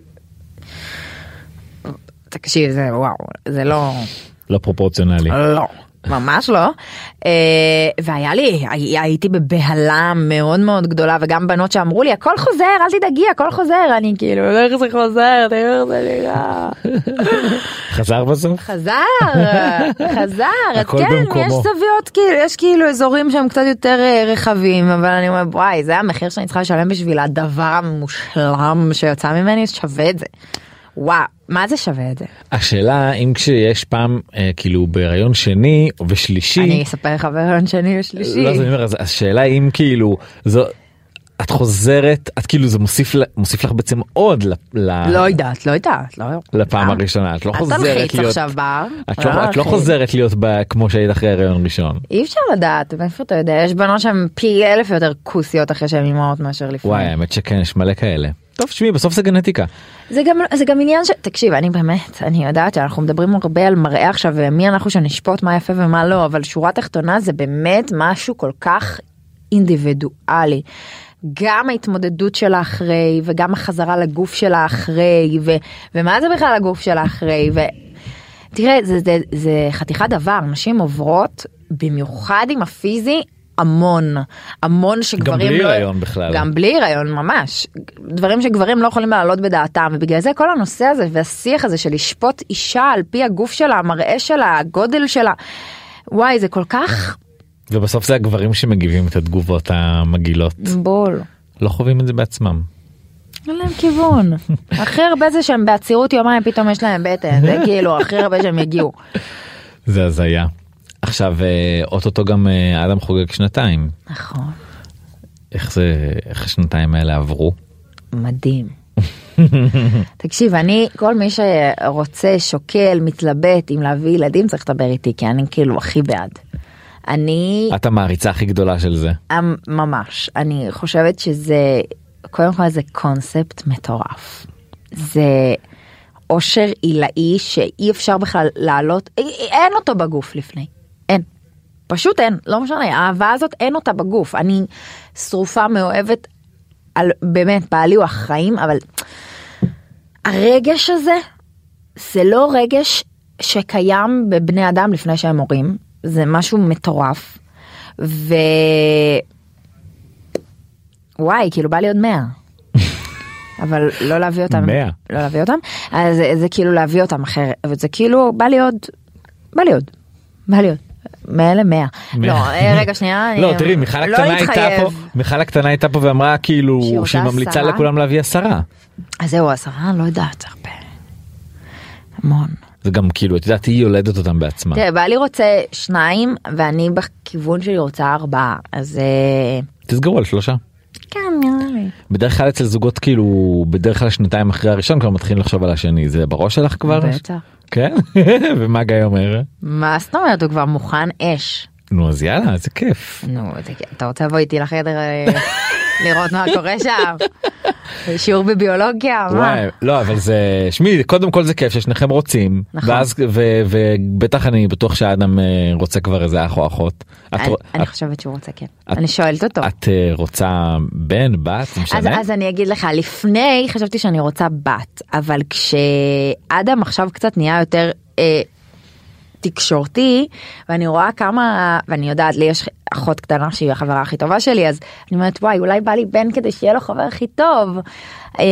תקשיב זה וואו זה לא לא פרופורציונלי. לא. ממש לא. אה, והיה לי, הי- הייתי בבהלה מאוד מאוד גדולה וגם בנות שאמרו לי הכל חוזר אל תדאגי הכל חוזר אני כאילו איך זה חוזר תראה איך זה נראה. חזר בסוף? חזר חזר הכל כן במקומו. יש זוויות כאילו יש כאילו אזורים שהם קצת יותר אה, רחבים אבל אני אומרת וואי זה המחיר שאני צריכה לשלם בשביל הדבר המושלם שיצא ממני שווה את זה. וואו מה זה שווה את זה השאלה אם כשיש פעם אה, כאילו בהריון שני או בשלישי. אני אספר לך בהיריון שני ושלישי. לא, אומר, אז השאלה אם כאילו זו את חוזרת את כאילו זה מוסיף מוסיף לך בעצם עוד ל- ל- לא יודעת, לא יודעת, לא. לפעם אה? הראשונה את לא חוזרת להיות עכשיו בר. את לא, את לא אחי. חוזרת להיות ב, כמו שהיית אחרי הריון ראשון. אי אפשר לדעת, מאיפה אתה יודע? יש בנות שהן פי אלף יותר כוסיות אחרי שהן אימהות מאשר לפני. וואי האמת שכן יש מלא כאלה. טוב שמי בסוף זה גנטיקה. זה גם זה גם עניין ש... תקשיב, אני באמת, אני יודעת שאנחנו מדברים הרבה על מראה עכשיו, ומי אנחנו שנשפוט מה יפה ומה לא, אבל שורה תחתונה זה באמת משהו כל כך אינדיבידואלי. גם ההתמודדות שלה אחרי, וגם החזרה לגוף שלה אחרי, ו... ומה זה בכלל הגוף שלה אחרי, ו... תראה, זה, זה, זה חתיכת דבר, נשים עוברות, במיוחד עם הפיזי, המון, המון שגברים בלי לא... הריון בכלל. גם בלי הריון ממש. דברים שגברים לא יכולים להעלות בדעתם, ובגלל זה כל הנושא הזה והשיח הזה של לשפוט אישה על פי הגוף שלה, המראה שלה, הגודל שלה, וואי, זה כל כך ובסוף זה הגברים שמגיבים את התגובות המגעילות. בול. לא חווים את זה בעצמם. אין להם כיוון. הכי הרבה זה שהם בעצירות יומיים פתאום יש להם בטן, זה כאילו הכי הרבה שהם יגיעו. זה הזיה. עכשיו אה, אוטוטו גם אה, אדם חוגג שנתיים. נכון. איך זה איך השנתיים האלה עברו? מדהים. תקשיב, אני, כל מי שרוצה, שוקל, מתלבט אם להביא ילדים צריך לדבר איתי, כי אני כאילו הכי בעד. אני את המעריצה הכי גדולה של זה. אמ, ממש, אני חושבת שזה, קודם כל זה קונספט מטורף. זה אושר עילאי שאי אפשר בכלל לעלות, א- אין אותו בגוף לפני. פשוט אין, לא משנה, האהבה הזאת אין אותה בגוף. אני שרופה מאוהבת על באמת בעלי הוא החיים, אבל הרגש הזה זה לא רגש שקיים בבני אדם לפני שהם הורים, זה משהו מטורף. ו... וואי, כאילו בא לי עוד 100. אבל לא להביא אותם, 100. לא להביא אותם, אז זה, זה כאילו להביא אותם אחרת, זה כאילו בא לי עוד, בא לי עוד, בא לי עוד. מאלה 100. מאה. לא, אה, רגע שנייה. לא אני- תראי מיכל לא הקטנה הייתה. פה מיכל הקטנה הייתה פה ואמרה כאילו שהיא ממליצה? לכולם להביא עשרה. אז זהו, עשרה, לא יודעת, הרבה. המון. זה גם כאילו את יודעת היא יולדת אותם בעצמה. תראה, בעלי רוצה שניים, ואני בכיוון שלי רוצה ארבעה, אז אה, תסגרו על שלושה. כן, נראה לי. בדרך כלל אצל זוגות כאילו בדרך כלל שנתיים אחרי הראשון כבר מתחילים לחשוב על השני זה בראש שלך כבר? בטח. כן? ומה גיא אומר? מה זאת אומרת, הוא כבר מוכן אש. נו אז יאללה איזה כיף. נו, אתה רוצה לבוא איתי לחדר אה, לראות מה קורה שם? שיעור בביולוגיה, מה? וואי, לא אבל זה שמי קודם כל זה כיף ששניכם רוצים נכון. ואז ובטח אני בטוח שהאדם אה, רוצה כבר איזה אח או אחות. אני- חושבת שהוא רוצה, כן. אני שואלת אותו. את אה, רוצה בן בת משנה? אז אני אגיד לך, לפני חשבתי שאני רוצה בת, אבל כשאדם עכשיו קצת נהיה יותר אה, תקשורתי, ואני רואה כמה, ואני יודעת, לי יש אחות קטנה שהיא החברה הכי טובה שלי, אז אני אומרת, וואי, אולי בא לי בן כדי שיהיה לו חבר הכי טוב. אה,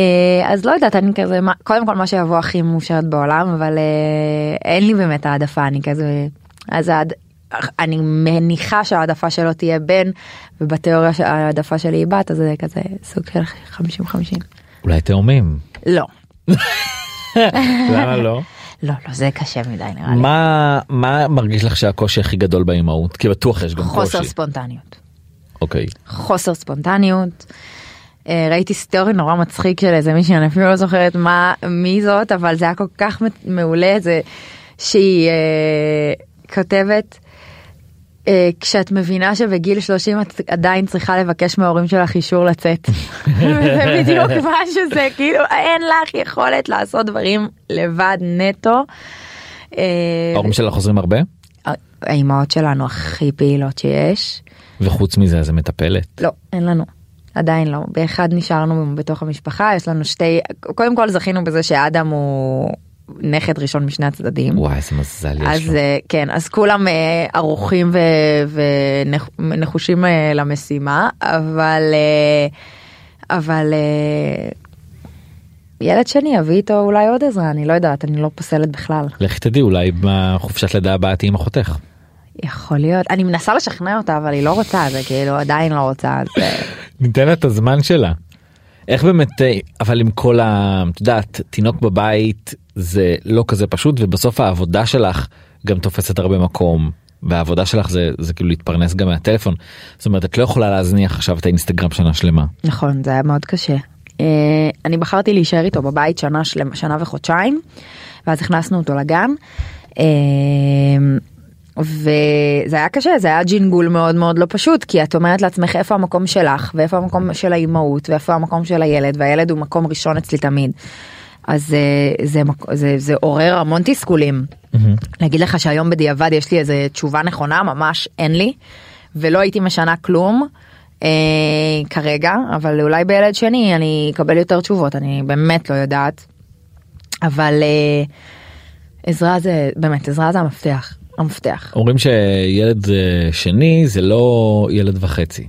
אז לא יודעת, אני כזה, מה, קודם כל מה שיבוא הכי מאושרת בעולם, אבל אה, אין לי באמת העדפה, אני כזה, אז העד, אני מניחה שההעדפה שלו תהיה בן, ובתיאוריה שההעדפה שלי היא בת, אז זה כזה סוג של 50-50. אולי תאומים. לא, למה לא? לא, לא, זה קשה מדי נראה לי. מה מה מרגיש לך שהקושי הכי גדול באימהות? כי בטוח יש גם חוסר קושי. ספונטניות. אוקיי. חוסר ספונטניות. אה, ראיתי סטורי נורא מצחיק של איזה מישהי, אני אפילו לא זוכרת מה, מי זאת, אבל זה היה כל כך מעולה, זה שהיא אה, כותבת, כשאת מבינה שבגיל 30 את עדיין צריכה לבקש מההורים שלך אישור לצאת. זה בדיוק מה שזה, כאילו אין לך יכולת לעשות דברים לבד נטו. אה, ההורים שלך חוזרים הרבה? האימהות שלנו הכי פעילות שיש. וחוץ מזה זה מטפלת. לא, אין לנו. עדיין לא. באחד נשארנו בתוך המשפחה, יש לנו שתי, קודם כל זכינו בזה שאדם הוא נכד ראשון משני הצדדים. וואי איזה מזל יש אז לו. אה, כן, אז כולם אה, ערוכים ונחושים אה, למשימה, אבל אבל ילד שני יביא איתו אולי עוד עזרה, אני לא יודעת, אני לא פוסלת בכלל. לכי תדעי אולי בחופשת לידה הבאה תהיי עם אחותך. יכול להיות, אני מנסה לשכנע אותה, אבל היא לא רוצה, זה כאילו עדיין לא רוצה, אז ניתן לה את הזמן שלה. איך באמת אה, אבל עם כל ה... את יודעת תינוק בבית זה לא כזה פשוט ובסוף העבודה שלך גם תופסת הרבה מקום והעבודה שלך זה זה כאילו להתפרנס גם מהטלפון זאת אומרת את לא יכולה להזניח עכשיו את האינסטגרם שנה שלמה. נכון זה היה מאוד קשה. אה, אני בחרתי להישאר איתו בבית שנה שלמה שנה וחודשיים ואז הכנסנו אותו לגן. וזה היה קשה זה היה ג'ינגול מאוד מאוד לא פשוט כי את אומרת לעצמך איפה המקום שלך ואיפה המקום של האימהות ואיפה המקום של הילד והילד הוא מקום ראשון אצלי תמיד. אז אה, זה, זה, זה, זה עורר המון תסכולים. להגיד לך שהיום בדיעבד יש לי איזה תשובה נכונה ממש אין לי ולא הייתי משנה כלום אה, כרגע אבל אולי בילד שני אני אקבל יותר תשובות אני באמת לא יודעת. אבל אה, עזרה זה באמת עזרה זה המפתח המפתח. אומרים שילד אה, שני זה לא ילד וחצי.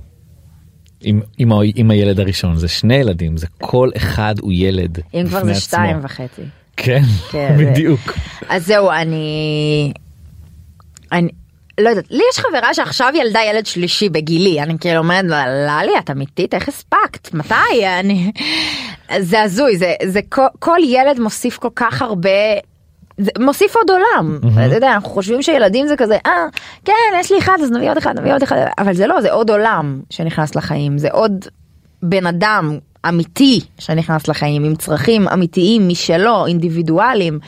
עם, עם, עם הילד הראשון זה שני ילדים זה כל אחד הוא ילד. אם כבר זה עצמו. שתיים וחצי. כן, כן, זה- בדיוק. אז זהו אני. אני לא יודעת לי יש חברה שעכשיו ילדה ילד שלישי בגילי אני כאילו אומרת ללי את אמיתית איך הספקת מתי אני זה הזוי זה זה כל, כל ילד מוסיף כל כך הרבה. זה מוסיף עוד עולם, אתה יודע, אנחנו חושבים שילדים זה כזה, אה, כן, יש לי אחד, אז נביא עוד אחד, נביא עוד אחד, אבל זה לא, זה עוד עולם שנכנס לחיים, זה עוד בן אדם אמיתי שנכנס לחיים עם צרכים אמיתיים משלו, אינדיבידואלים.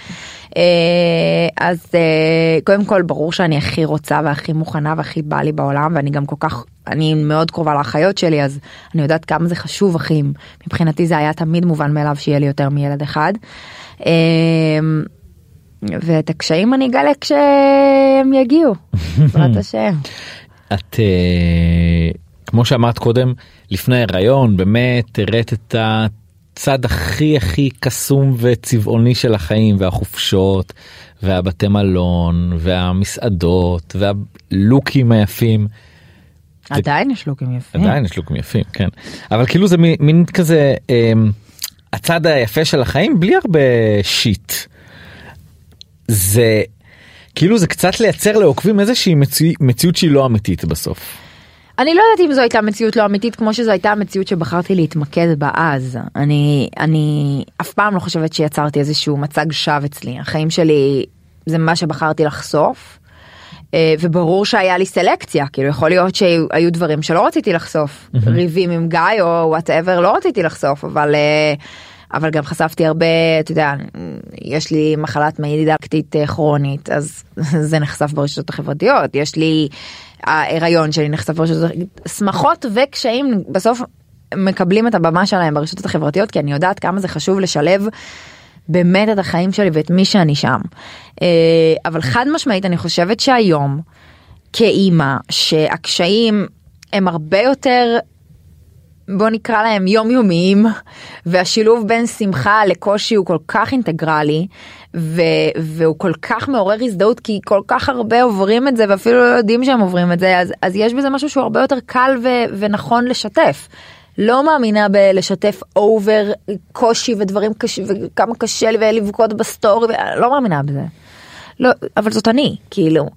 אה, אז אה, קודם כל ברור שאני הכי רוצה והכי מוכנה והכי בא לי בעולם ואני גם כל כך אני מאוד קרובה לאחיות שלי אז אני יודעת כמה זה חשוב אחים מבחינתי זה היה תמיד מובן מאליו שיהיה לי יותר מילד אחד. ואת הקשיים אני אגלה כשהם יגיעו בעזרת השם. את אה, כמו שאמרת קודם לפני ההיריון באמת הראת את הצד הכי הכי קסום וצבעוני של החיים והחופשות והבתי מלון והמסעדות והלוקים היפים. עדיין יש לוקים יפים. עדיין יש לוקים יפים כן אבל כאילו זה מין, מין כזה אה, הצד היפה של החיים בלי הרבה שיט. זה כאילו זה קצת לייצר לעוקבים איזושהי מציא, מציאות שהיא לא אמיתית בסוף. אני לא יודעת אם זו הייתה מציאות לא אמיתית כמו שזו הייתה המציאות שבחרתי להתמקד בה אז. אני אני אף פעם לא חושבת שיצרתי איזשהו מצג שווא אצלי החיים שלי זה מה שבחרתי לחשוף. אה, וברור שהיה לי סלקציה כאילו יכול להיות שהיו דברים שלא רציתי לחשוף ריבים עם גיא או וואטאבר לא רציתי לחשוף אבל אה, אבל גם חשפתי הרבה אתה יודע יש לי מחלת מעי דידקטית אה, כרונית אז זה נחשף ברשתות החברתיות יש לי ההיריון שלי נחשף ברשתות שמחות וקשיים בסוף מקבלים את הבמה שלהם ברשתות החברתיות כי אני יודעת כמה זה חשוב לשלב באמת את החיים שלי ואת מי שאני שם. אה, אבל חד משמעית אני חושבת שהיום כאימא שהקשיים הם הרבה יותר בוא נקרא להם יומיומיים והשילוב בין שמחה לקושי הוא כל כך אינטגרלי ו- והוא כל כך מעורר הזדהות כי כל כך הרבה עוברים את זה ואפילו לא יודעים שהם עוברים את זה אז, אז יש בזה משהו שהוא הרבה יותר קל ו- ונכון לשתף. לא מאמינה בלשתף אובר קושי ודברים קשים וכמה קשה לי ולבכות בסטורי לא מאמינה בזה. לא אבל זאת אני כאילו.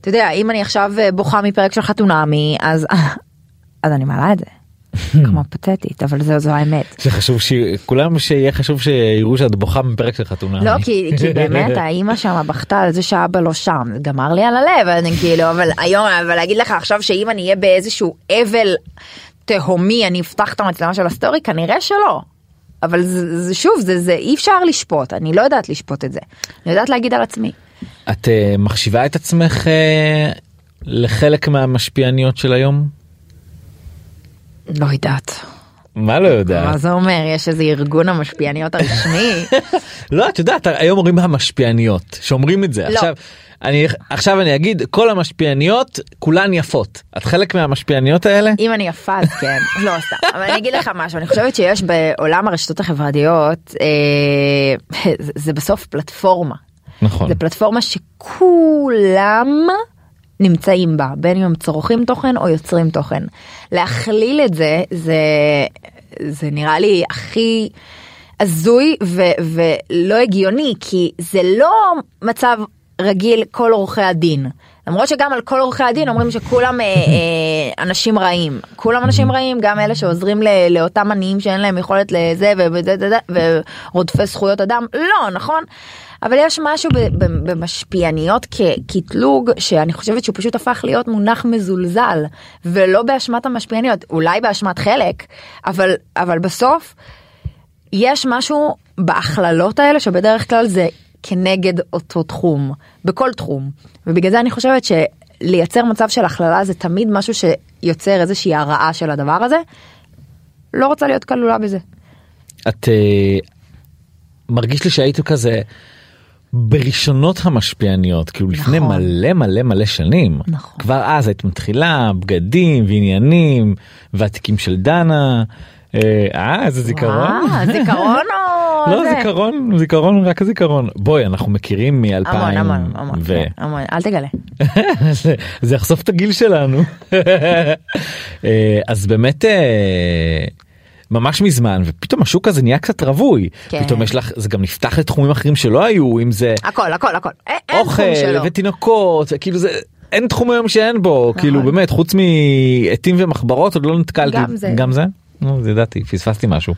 אתה יודע אם אני עכשיו בוכה מפרק של חתונמי אז אז אני מעלה את זה. כמו פתטית אבל זו זו האמת. שחשוב שכולם שיהיה חשוב שיראו שאת בוכה מפרק של חתונמי. לא כי, כי באמת האימא שם בכתה על זה שאבא לא שם גמר לי על הלב אני כאילו אבל היום אבל להגיד לך עכשיו שאם אני אהיה באיזשהו אבל תהומי אני אפתח את המצלמה של הסטורי כנראה שלא. אבל זה, זה שוב זה זה אי אפשר לשפוט אני לא יודעת לשפוט את זה אני יודעת להגיד על עצמי. את uh, מחשיבה את עצמך uh, לחלק מהמשפיעניות של היום? לא יודעת. מה לא יודעת? מה זה אומר? יש איזה ארגון המשפיעניות הרשמי? לא את יודעת היום אומרים המשפיעניות שאומרים את זה. לא. עכשיו אני עכשיו אני אגיד כל המשפיעניות כולן יפות. את חלק מהמשפיעניות האלה? אם אני יפה אז כן. לא סתם. אבל אני אגיד לך משהו. אני חושבת שיש בעולם הרשתות החברתיות אה, זה, זה בסוף פלטפורמה. נכון. זה פלטפורמה שכולם נמצאים בה בין אם הם צורכים תוכן או יוצרים תוכן להכליל את זה זה זה נראה לי הכי הזוי ו, ולא הגיוני כי זה לא מצב רגיל כל עורכי הדין. למרות שגם על כל עורכי הדין אומרים שכולם אה, אה, אנשים רעים. כולם אנשים רעים גם אלה שעוזרים ל, לאותם עניים שאין להם יכולת לזה ורודפי זכויות אדם. לא נכון? אבל יש משהו במשפיעניות כקטלוג שאני חושבת שהוא פשוט הפך להיות מונח מזולזל ולא באשמת המשפיעניות אולי באשמת חלק אבל אבל בסוף יש משהו בהכללות האלה שבדרך כלל זה כנגד אותו תחום בכל תחום ובגלל זה אני חושבת שלייצר מצב של הכללה זה תמיד משהו שיוצר איזושהי הרעה של הדבר הזה. לא רוצה להיות כלולה בזה. את אה, מרגיש לי שהיית כזה בראשונות המשפיעניות כאילו לפני נכון. מלא מלא מלא שנים נכון. כבר אז היית מתחילה בגדים ועניינים והתיקים של דנה. אה, אה איזה זיכרון. וואו, זיכרון לא זה? זיכרון זיכרון רק הזיכרון בואי אנחנו מכירים מ-2000 המון המון המון ו... המון אל תגלה. זה- זה יחשוף את הגיל שלנו. אה, אז באמת אה, ממש מזמן ופתאום השוק הזה נהיה קצת רווי כן. פתאום יש לך זה גם נפתח לתחומים אחרים שלא היו אם זה הכל הכל הכל אין אוכל. ותינוקות כאילו זה אין תחום היום שאין בו כאילו באמת חוץ מעטים ומחברות עוד לא נתקלתי גם זה. גם זה נו, זה ידעתי פספסתי משהו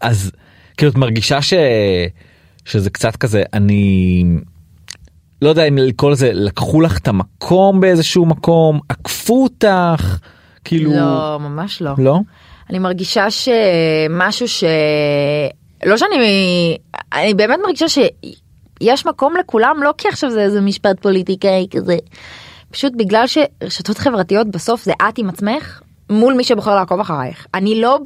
אז כאילו את מרגישה ש... שזה קצת כזה אני לא יודע אם לקרוא לזה לקחו לך את המקום באיזשהו מקום עקפו אותך כאילו לא ממש לא. לא אני מרגישה שמשהו ש... לא שאני... אני באמת מרגישה שיש מקום לכולם, לא כי עכשיו זה איזה משפט פוליטיקאי כזה. פשוט בגלל שרשתות חברתיות בסוף זה את עם עצמך מול מי שבוחר לעקוב אחרייך. אני לא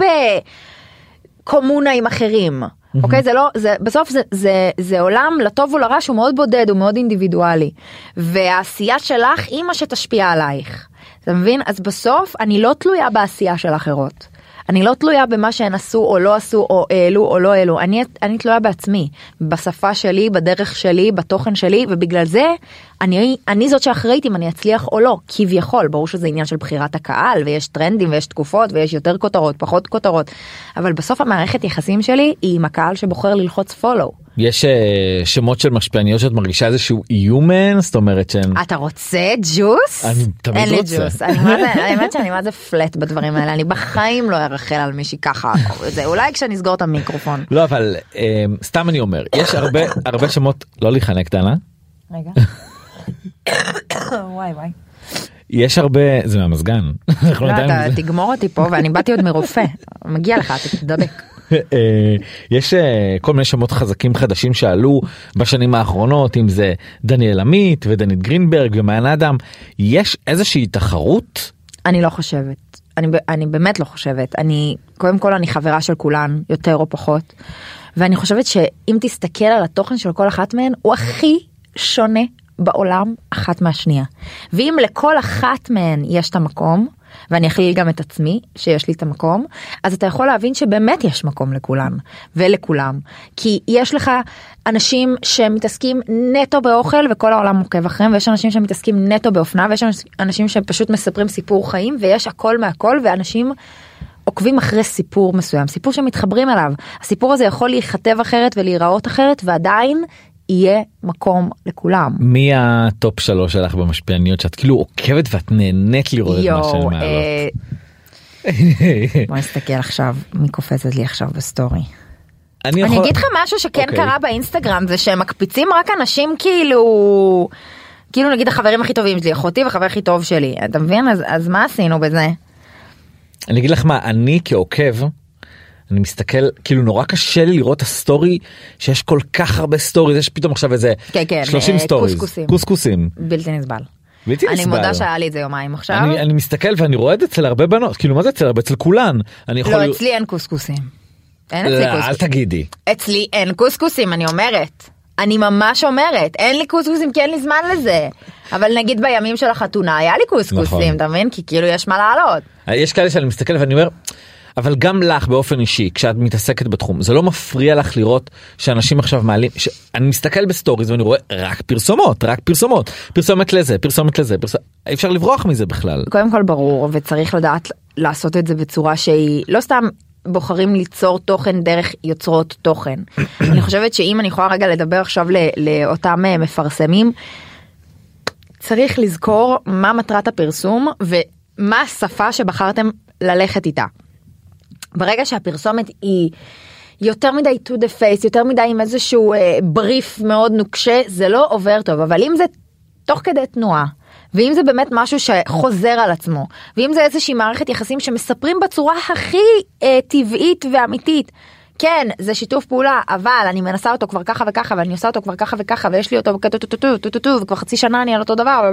בקומונה עם אחרים. אוקיי זה לא זה בסוף זה זה זה עולם לטוב ולרע שהוא מאוד בודד הוא מאוד אינדיבידואלי והעשייה שלך היא מה שתשפיע עלייך. אתה מבין אז בסוף אני לא תלויה בעשייה של אחרות. אני לא תלויה במה שהן עשו או לא עשו או העלו או לא העלו. אני אני תלויה בעצמי בשפה שלי בדרך שלי בתוכן שלי ובגלל זה אני אני זאת שאחראית אם אני אצליח או לא כביכול. ברור שזה עניין של בחירת הקהל ויש טרנדים ויש תקופות ויש יותר כותרות פחות כותרות. אבל בסוף המערכת יחסים שלי היא עם הקהל שבוחר ללחוץ follow. יש אה, שמות של משפיעניות שאת מרגישה איזשהו איום מהן זאת אומרת שהן אתה רוצה ג'וס? אני תמיד אין לי רוצה. ג'וס. אני מה זה, האמת שאני מה זה פלט בדברים האלה, אני בחיים לא ארחל על מישהי ככה. זה אולי כשנסגור את המיקרופון. לא אבל אה, סתם אני אומר יש הרבה הרבה שמות לא להיחנק דנה רגע. וואי וואי. יש הרבה זה מהמזגן. לא. תגמור אותי פה ואני באתי עוד מרופא. מגיע לך, אתה תדבק. אה, יש אה, כל מיני שמות חזקים חדשים שעלו בשנים האחרונות אם זה דניאל עמית ודנית גרינברג ומעיין אדם יש איזושהי תחרות אני לא חושבת. אני, אני באמת לא חושבת. אני, קודם כל אני חברה של כולן, יותר או פחות. ואני חושבת שאם תסתכל על התוכן של כל אחת מהן, הוא הכי שונה בעולם אחת מהשנייה. ואם לכל אחת מהן יש את המקום, ואני אכליל גם את עצמי שיש לי את המקום, אז אתה יכול להבין שבאמת יש מקום לכולן ולכולם. כי יש לך אנשים שמתעסקים נטו באוכל וכל העולם עוקב אחריהם, ויש אנשים שמתעסקים נטו באופנה, ויש אנשים שפשוט מספרים סיפור חיים, ויש הכל מהכל, ואנשים עוקבים אחרי סיפור מסוים, סיפור שמתחברים אליו. הסיפור הזה יכול להיכתב אחרת ולהיראות אחרת, ועדיין יהיה מקום לכולם. מי הטופ שלוש שלך במשפיעניות שאת כאילו עוקבת ואת נהנית לראות את מה שהן מעלות. אה, בוא נסתכל עכשיו, מי קופצת לי עכשיו בסטורי. אני אני יכול אגיד לך משהו שכן אוקיי. קרה באינסטגרם זה שהם מקפיצים רק אנשים כאילו כאילו נגיד החברים הכי טובים שלי אחותי וחבר הכי טוב שלי אתה מבין אז אז מה עשינו בזה אני אגיד לך מה אני כעוקב אני מסתכל כאילו נורא קשה לי לראות הסטורי שיש כל כך הרבה סטורי יש פתאום עכשיו איזה כן, כן, 30 אה, סטוריז קוסקוסים. קוסקוסים בלתי נסבל. בלתי אני. מודה שהיה לי את זה יומיים עכשיו. אני, אני מסתכל ואני רואה את זה אצל הרבה בנות כאילו מה זה אצל הרבה אצל כולן אני יכול לא אצלי אין קוסקוסים. אין אצלי לא, אין קוסקוסים. תגידי אצלי אין קוסקוסים אני אומרת. אני ממש אומרת אין לי קוסקוסים כי אין לי זמן לזה. אבל נגיד בימים של החתונה היה לי נכון. קוסקוסים אתה מבין כי כאילו יש מה לעלות. יש כאלה שאני מסתכל ואני אומר אבל גם לך באופן אישי כשאת מתעסקת בתחום זה לא מפריע לך לראות שאנשים עכשיו מעלים ש... אני מסתכל בסטוריז ואני רואה רק פרסומות רק פרסומות פרסומת לזה פרסומת לזה פרס... אי אפשר לברוח מזה בכלל. קודם כל ברור וצריך לדעת לעשות את זה בצורה שהיא לא סתם בוחרים ליצור תוכן דרך יוצרות תוכן. אני חושבת שאם אני יכולה רגע לדבר עכשיו לאותם אה, מפרסמים צריך לזכור מה מטרת הפרסום ומה השפה שבחרתם ללכת איתה. ברגע שהפרסומת היא יותר מדי to the face יותר מדי עם איזשהו אה, בריף מאוד נוקשה זה לא עובר טוב אבל אם זה תוך כדי תנועה. ואם זה באמת משהו שחוזר על עצמו ואם זה איזושהי מערכת יחסים שמספרים בצורה הכי אה, טבעית ואמיתית. כן זה שיתוף פעולה אבל אני מנסה אותו כבר ככה וככה ואני עושה אותו כבר ככה וככה ויש לי אותו טו-טו-טו-טו-טו, וכבר חצי שנה אני על אותו דבר.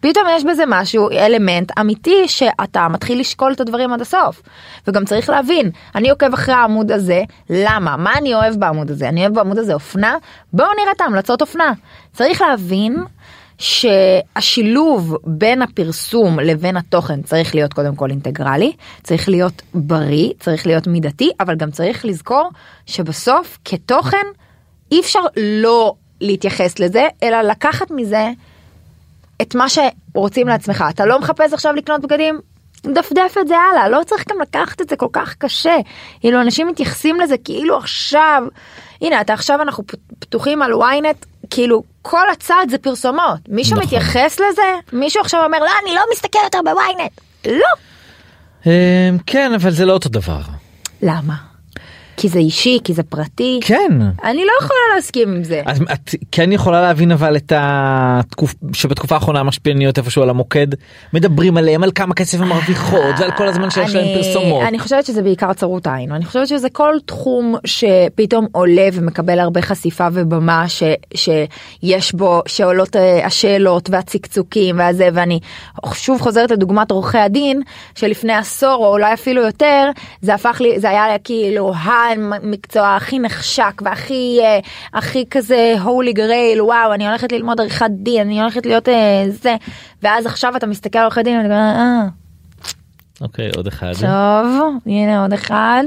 פתאום יש בזה משהו אלמנט אמיתי שאתה מתחיל לשקול את הדברים עד הסוף. וגם צריך להבין אני עוקב אחרי העמוד הזה למה? מה אני אוהב בעמוד הזה? אני אוהב בעמוד הזה אופנה? בואו נראה את ההמלצות אופנה. צריך להבין שהשילוב בין הפרסום לבין התוכן צריך להיות קודם כל אינטגרלי, צריך להיות בריא, צריך להיות מידתי, אבל גם צריך לזכור שבסוף כתוכן אי אפשר לא להתייחס לזה, אלא לקחת מזה את מה שרוצים לעצמך. אתה לא מחפש עכשיו לקנות בגדים? דפדף את זה הלאה, לא צריך גם לקחת את זה כל כך קשה. כאילו אנשים מתייחסים לזה כאילו עכשיו, הנה אתה עכשיו אנחנו פתוחים על ynet, כאילו כל הצעד זה פרסומות. מישהו נכון. מתייחס לזה? מישהו עכשיו אומר לא אני לא מסתכל יותר בוויינט. לא. אמ, כן אבל זה לא אותו דבר. למה? כי זה אישי כי זה פרטי כן אני לא יכולה להסכים עם זה אז את כן יכולה להבין אבל את התקופה שבתקופה האחרונה המשפיעניות איפשהו על המוקד מדברים עליהם על כמה כסף הם מרוויחות ועל כל הזמן שיש להם פרסומות. אני חושבת שזה בעיקר צרות עין אני חושבת שזה כל תחום שפתאום עולה ומקבל הרבה חשיפה ובמה ש, שיש בו שעולות אה, השאלות והצקצוקים והזה ואני שוב חוזרת לדוגמת עורכי הדין שלפני עשור או אולי אפילו יותר זה הפך לי זה היה כאילו. המקצוע הכי נחשק והכי אה, הכי כזה הולי גרייל וואו אני הולכת ללמוד עריכת דין אני הולכת להיות אה, זה ואז עכשיו אתה מסתכל על עורכי דין ואני אומר אה. אוקיי עוד אחד. טוב הנה עוד אחד.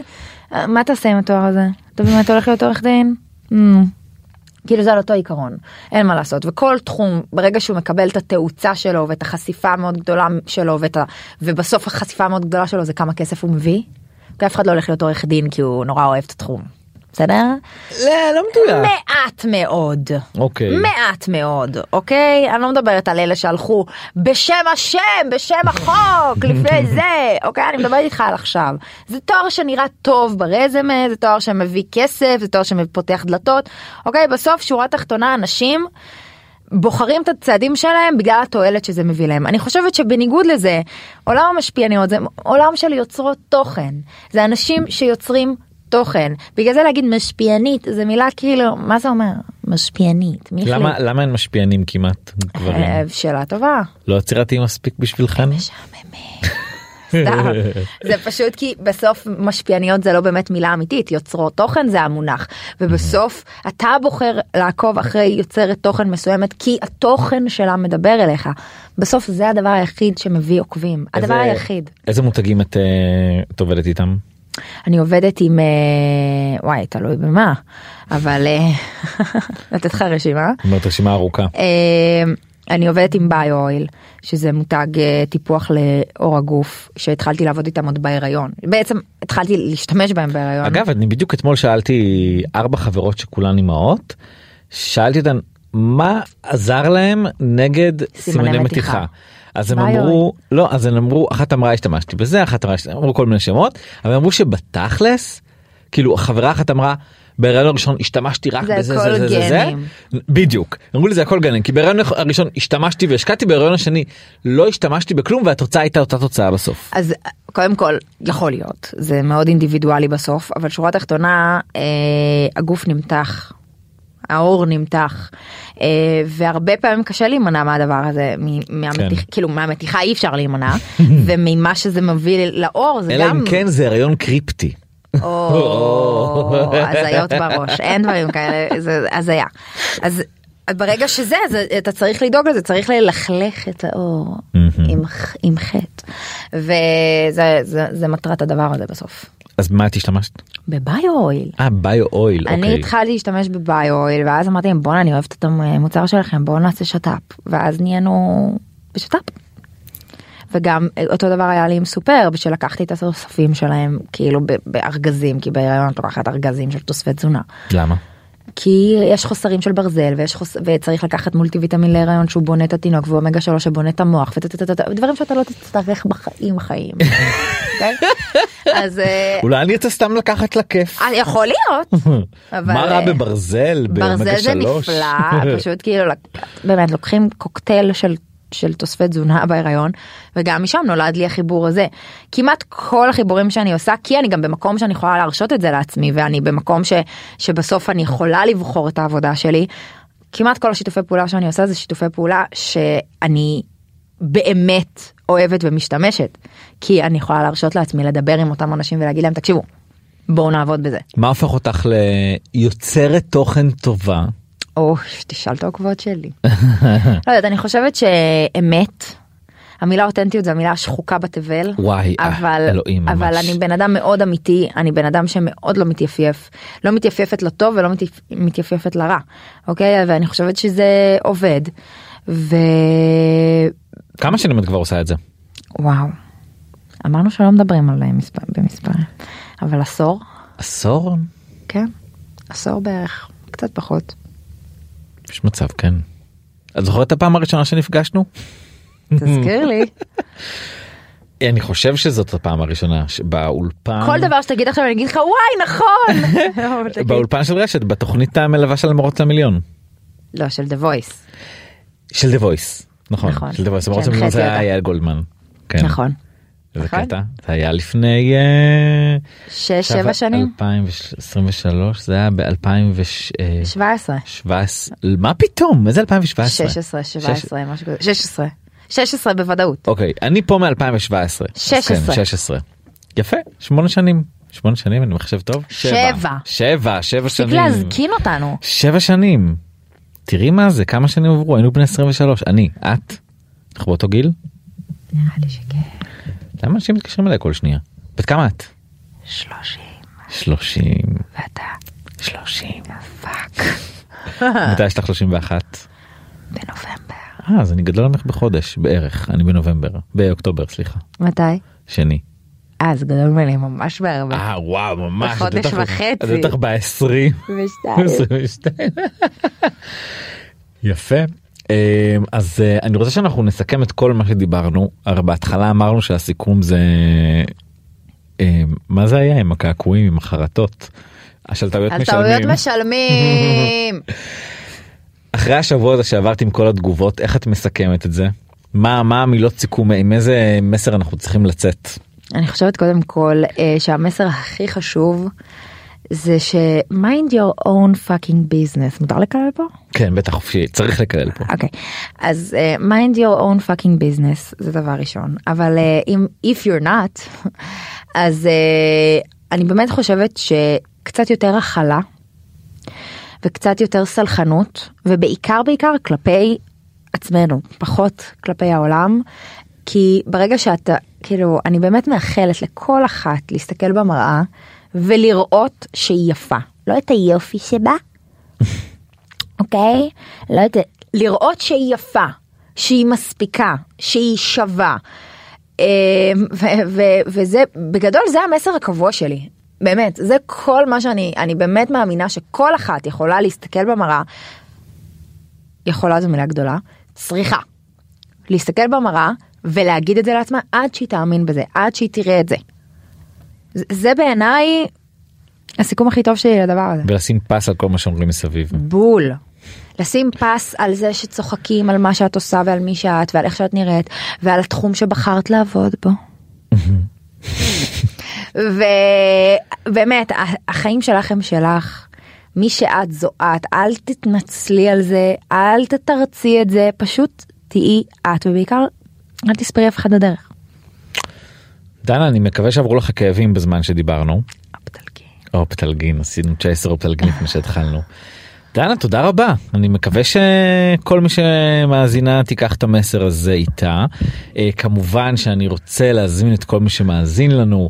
אה, מה תעשה עם התואר הזה? אתה באמת הולך להיות עורך דין? Mm. כאילו זה על אותו עיקרון אין מה לעשות וכל תחום ברגע שהוא מקבל את התאוצה שלו ואת החשיפה המאוד גדולה שלו ואת ה... ובסוף החשיפה המאוד גדולה שלו זה כמה כסף הוא מביא אף אחד לא הולך להיות עורך דין כי הוא נורא אוהב את התחום. בסדר? לא, לא מדויק. מעט מאוד. אוקיי. מעט מאוד, אוקיי? אני לא מדברת על אלה שהלכו בשם השם, בשם החוק, לפני זה, אוקיי? אני מדברת איתך על עכשיו. זה תואר שנראה טוב ברזמה, זה תואר שמביא כסף, זה תואר שפותח דלתות, אוקיי? בסוף שורה תחתונה אנשים. בוחרים את הצעדים שלהם בגלל התועלת שזה מביא להם. אני חושבת שבניגוד לזה, עולם המשפיעניות זה עולם של יוצרות תוכן. זה אנשים שיוצרים תוכן. בגלל זה להגיד משפיענית זה מילה כאילו, מה זה אומר? משפיענית. למה, למה אין משפיענים כמעט? אה, שאלה טובה. לא יצירתיים מספיק בשבילכם? זה פשוט כי בסוף משפיעניות זה לא באמת מילה אמיתית יוצרות תוכן זה המונח ובסוף אתה בוחר לעקוב אחרי יוצרת תוכן מסוימת כי התוכן שלה מדבר אליך בסוף זה הדבר היחיד שמביא עוקבים הדבר היחיד. איזה מותגים את, אה, את עובדת איתם? אני עובדת עם אה, וואי תלוי במה אבל אה, לתת לך רשימה. רשימה ארוכה. אני עובדת עם ביו אויל שזה מותג אה, טיפוח לאור הגוף שהתחלתי לעבוד איתם עוד בהיריון בעצם התחלתי להשתמש בהם בהיריון. אגב אני בדיוק אתמול שאלתי ארבע חברות שכולן אימהות שאלתי אותן מה עזר להם נגד סימני מתיחה. אז הם אמרו לא אז הם אמרו אחת אמרה השתמשתי בזה אחת אמרה אמרו כל מיני שמות אבל אמרו שבתכלס כאילו חברה אחת אמרה בהיריון הראשון השתמשתי רק זה בזה זה זה זה זה. בדיוק אמרו לי זה הכל גנים כי בהיריון הראשון השתמשתי והשקעתי בהיריון השני לא השתמשתי בכלום והתוצאה הייתה אותה תוצאה בסוף. אז קודם כל יכול להיות זה מאוד אינדיבידואלי בסוף אבל שורה תחתונה אה, הגוף נמתח. העור נמתח אה, והרבה פעמים קשה להימנע מהדבר הזה מהמתיח, כן. כאילו מהמתיחה אי אפשר להימנע וממה שזה מביא לעור זה אלא גם אם כן זה הריון קריפטי. או, הזיות בראש אין דברים כאלה זה הזיה אז ברגע שזה אז אתה צריך לדאוג לזה צריך ללכלך את האור עם, עם חטא וזה זה, זה מטרת הדבר הזה בסוף. אז מה את השתמשת? בביו אויל. אה ביו אויל אני אוקיי. התחלתי להשתמש בביו אויל ואז אמרתי להם בואנה אני אוהבת את המוצר שלכם בואו נעשה שת"פ ואז נהיינו בשת"פ. וגם אותו דבר היה לי עם סופר בשביל לקחתי את התוספים שלהם כאילו בארגזים כי בהיריון את לוקחת ארגזים של תוספי תזונה. למה? כי יש חוסרים של ברזל ויש חוס... וצריך לקחת מולטי ויטמין להיריון שהוא בונה את התינוק ואומגה 3 שבונה את המוח וטטטטט, דברים שאתה לא תצטרך בחיים חיים. אוקיי? אז אה, אולי אני אצא סתם לקחת לה כיף. אה, יכול להיות. אבל, מה רע אה, בברזל? ברזל זה? נפלא, פשוט כאילו באמת לוקחים קוקטייל של של תוספי תזונה בהיריון וגם משם נולד לי החיבור הזה. כמעט כל החיבורים שאני עושה כי אני גם במקום שאני יכולה להרשות את זה לעצמי ואני במקום ש, שבסוף אני יכולה לבחור את העבודה שלי. כמעט כל השיתופי פעולה שאני עושה זה שיתופי פעולה שאני באמת אוהבת ומשתמשת כי אני יכולה להרשות לעצמי לדבר עם אותם אנשים ולהגיד להם תקשיבו בואו נעבוד בזה. מה הופך אותך ליוצרת תוכן טובה? או, תשאל את העוקבות שלי. לא יודעת, אני חושבת שאמת, המילה אותנטיות זה המילה השחוקה בתבל. וואי, אה, אבל, אלוהים, אבל ממש. אני בן אדם מאוד אמיתי, אני בן אדם שמאוד לא מתייפייף. לא מתייפייפת לטוב ולא מתייפ... מתייפייפת לרע, אוקיי? ואני חושבת שזה עובד. ווואו, כמה שנים את כבר עושה את זה? אמרנו שלא מדברים על מספר, במספרים, אבל עשור, עשור? כן, עשור בערך, קצת פחות. יש מצב כן. את זוכרת את הפעם הראשונה שנפגשנו? תזכיר לי. אני חושב שזאת הפעם הראשונה באולפן. כל דבר שתגיד עכשיו אני אגיד לך וואי נכון. באולפן של רשת בתוכנית המלווה של המירוץ למיליון לא של דה וויס. של דה וויס נכון נכון. של דה וויס המירוץ למיליון זה. היה גולדמן. כן. נכון. איזה נכון. קטע זה היה לפני אה, שש עכשיו, שבע שנים. 2023 זה היה ב-2017 שבע עשרה. מה פתאום איזה 2017 שש עשרה שבע עשרה משהו כזה. שש עשרה. שש עשרה בוודאות. אוקיי אני פה מ-2017 שש עשרה. 16 יפה שמונה שנים שמונה שנים אני מחשב טוב שבע. שבע שבע תפסיק שנים להזכיר אותנו. שבע שנים תראי מה זה כמה שנים עברו היינו בני 23 אני את אנחנו באותו גיל נראה לי שכן. למה אנשים מתקשרים אליי כל שנייה בת כמה את שלושים. 30 ואתה. 30 פאק. מתי יש לך 31 בנובמבר. אה אז אני גדול ממך בחודש בערך אני בנובמבר באוקטובר סליחה מתי? שני. אה זה גדול ממני ממש בהרבה. אה וואו ממש בחודש וחצי. את בטח ב-20 ושתיים. יפה. אמ, אז אה, אני רוצה שאנחנו נסכם את כל מה שדיברנו הרי בהתחלה אמרנו שהסיכום זה אמ, מה זה היה עם הקעקועים עם החרטות. טעויות משלמים משלמים. אחרי השבוע הזה שעברת עם כל התגובות איך את מסכמת את זה מה מה המילות סיכום עם איזה מסר אנחנו צריכים לצאת אני חושבת קודם כל אה, שהמסר הכי חשוב זה ש mind your own fucking business. מותר לקלל פה? כן בטח חופשי צריך לקלל פה. אוקיי. אז אה, mind your own fucking business זה דבר ראשון. אבל אה, אם if you're not אז אה, אני באמת חושבת שקצת יותר הכלה וקצת יותר סלחנות ובעיקר בעיקר כלפי עצמנו פחות כלפי העולם כי ברגע שאתה כאילו אני באמת מאחלת לכל אחת להסתכל במראה ולראות שהיא יפה לא את היופי שבה אוקיי? לא יודעת, לראות שהיא יפה, שהיא מספיקה, שהיא שווה. ו- ו- וזה, בגדול זה המסר הקבוע שלי. באמת, זה כל מה שאני, אני באמת מאמינה שכל אחת יכולה להסתכל במראה, יכולה זו מילה גדולה, צריכה. להסתכל במראה ולהגיד את זה לעצמה עד שהיא תאמין בזה, עד שהיא תראה את זה. זה, בעיניי הסיכום הכי טוב שלי לדבר הזה. ולשים פס על כל מה שאומרים מסביב. בול. לשים פס על זה שצוחקים על מה שאת עושה ועל מי שאת ועל איך שאת נראית ועל התחום שבחרת לעבוד בו. ובאמת החיים שלך הם שלך. מי שאת זו את, אל תתנצלי על זה, אל תתרצי את זה, פשוט תהיי את ובעיקר אל תספרי אף אחד הדרך. דנה אני מקווה שעברו לך כאבים בזמן שדיברנו. אפטלגי. אופטלגין עשינו 19 אופטלגין לפני שהתחלנו. דנה תודה רבה אני מקווה שכל מי שמאזינה תיקח את המסר הזה איתה אה, כמובן שאני רוצה להזמין את כל מי שמאזין לנו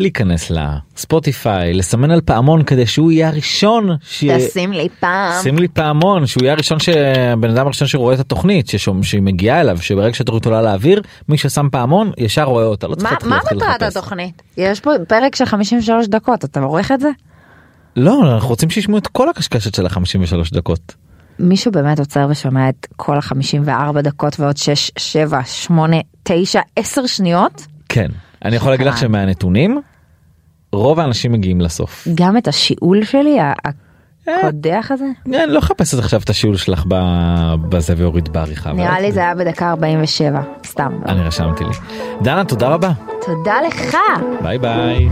להיכנס לספוטיפיי לסמן על פעמון כדי שהוא יהיה הראשון ש... תשים לי פעם. שים לי פעמון שהוא יהיה הראשון שהבן אדם הראשון שרואה את התוכנית ששום, שהיא מגיעה אליו שברגע שהתוכנית עולה לאוויר מי ששם פעמון ישר רואה אותה לא צריך מה להתחיל מה מטרת. התוכנית? יש פה פרק של 53 דקות, אתה עורך את זה? לא אנחנו רוצים שישמעו את כל הקשקשת של ה-53 דקות. מישהו באמת עוצר ושומע את כל ה-54 דקות ועוד 6, 7, 8, 9, 10 שניות? כן אני יכול להגיד לך אה. שמהנתונים רוב האנשים מגיעים לסוף. גם את השיעול שלי, אה. הקודח הזה? אני לא אחפש עכשיו את השיעול שלך בזה ואוריד בעריכה. נראה לי זה היה בדקה 47, סתם. לא. אני רשמתי לי. דנה תודה רבה. תודה לך. ביי ביי.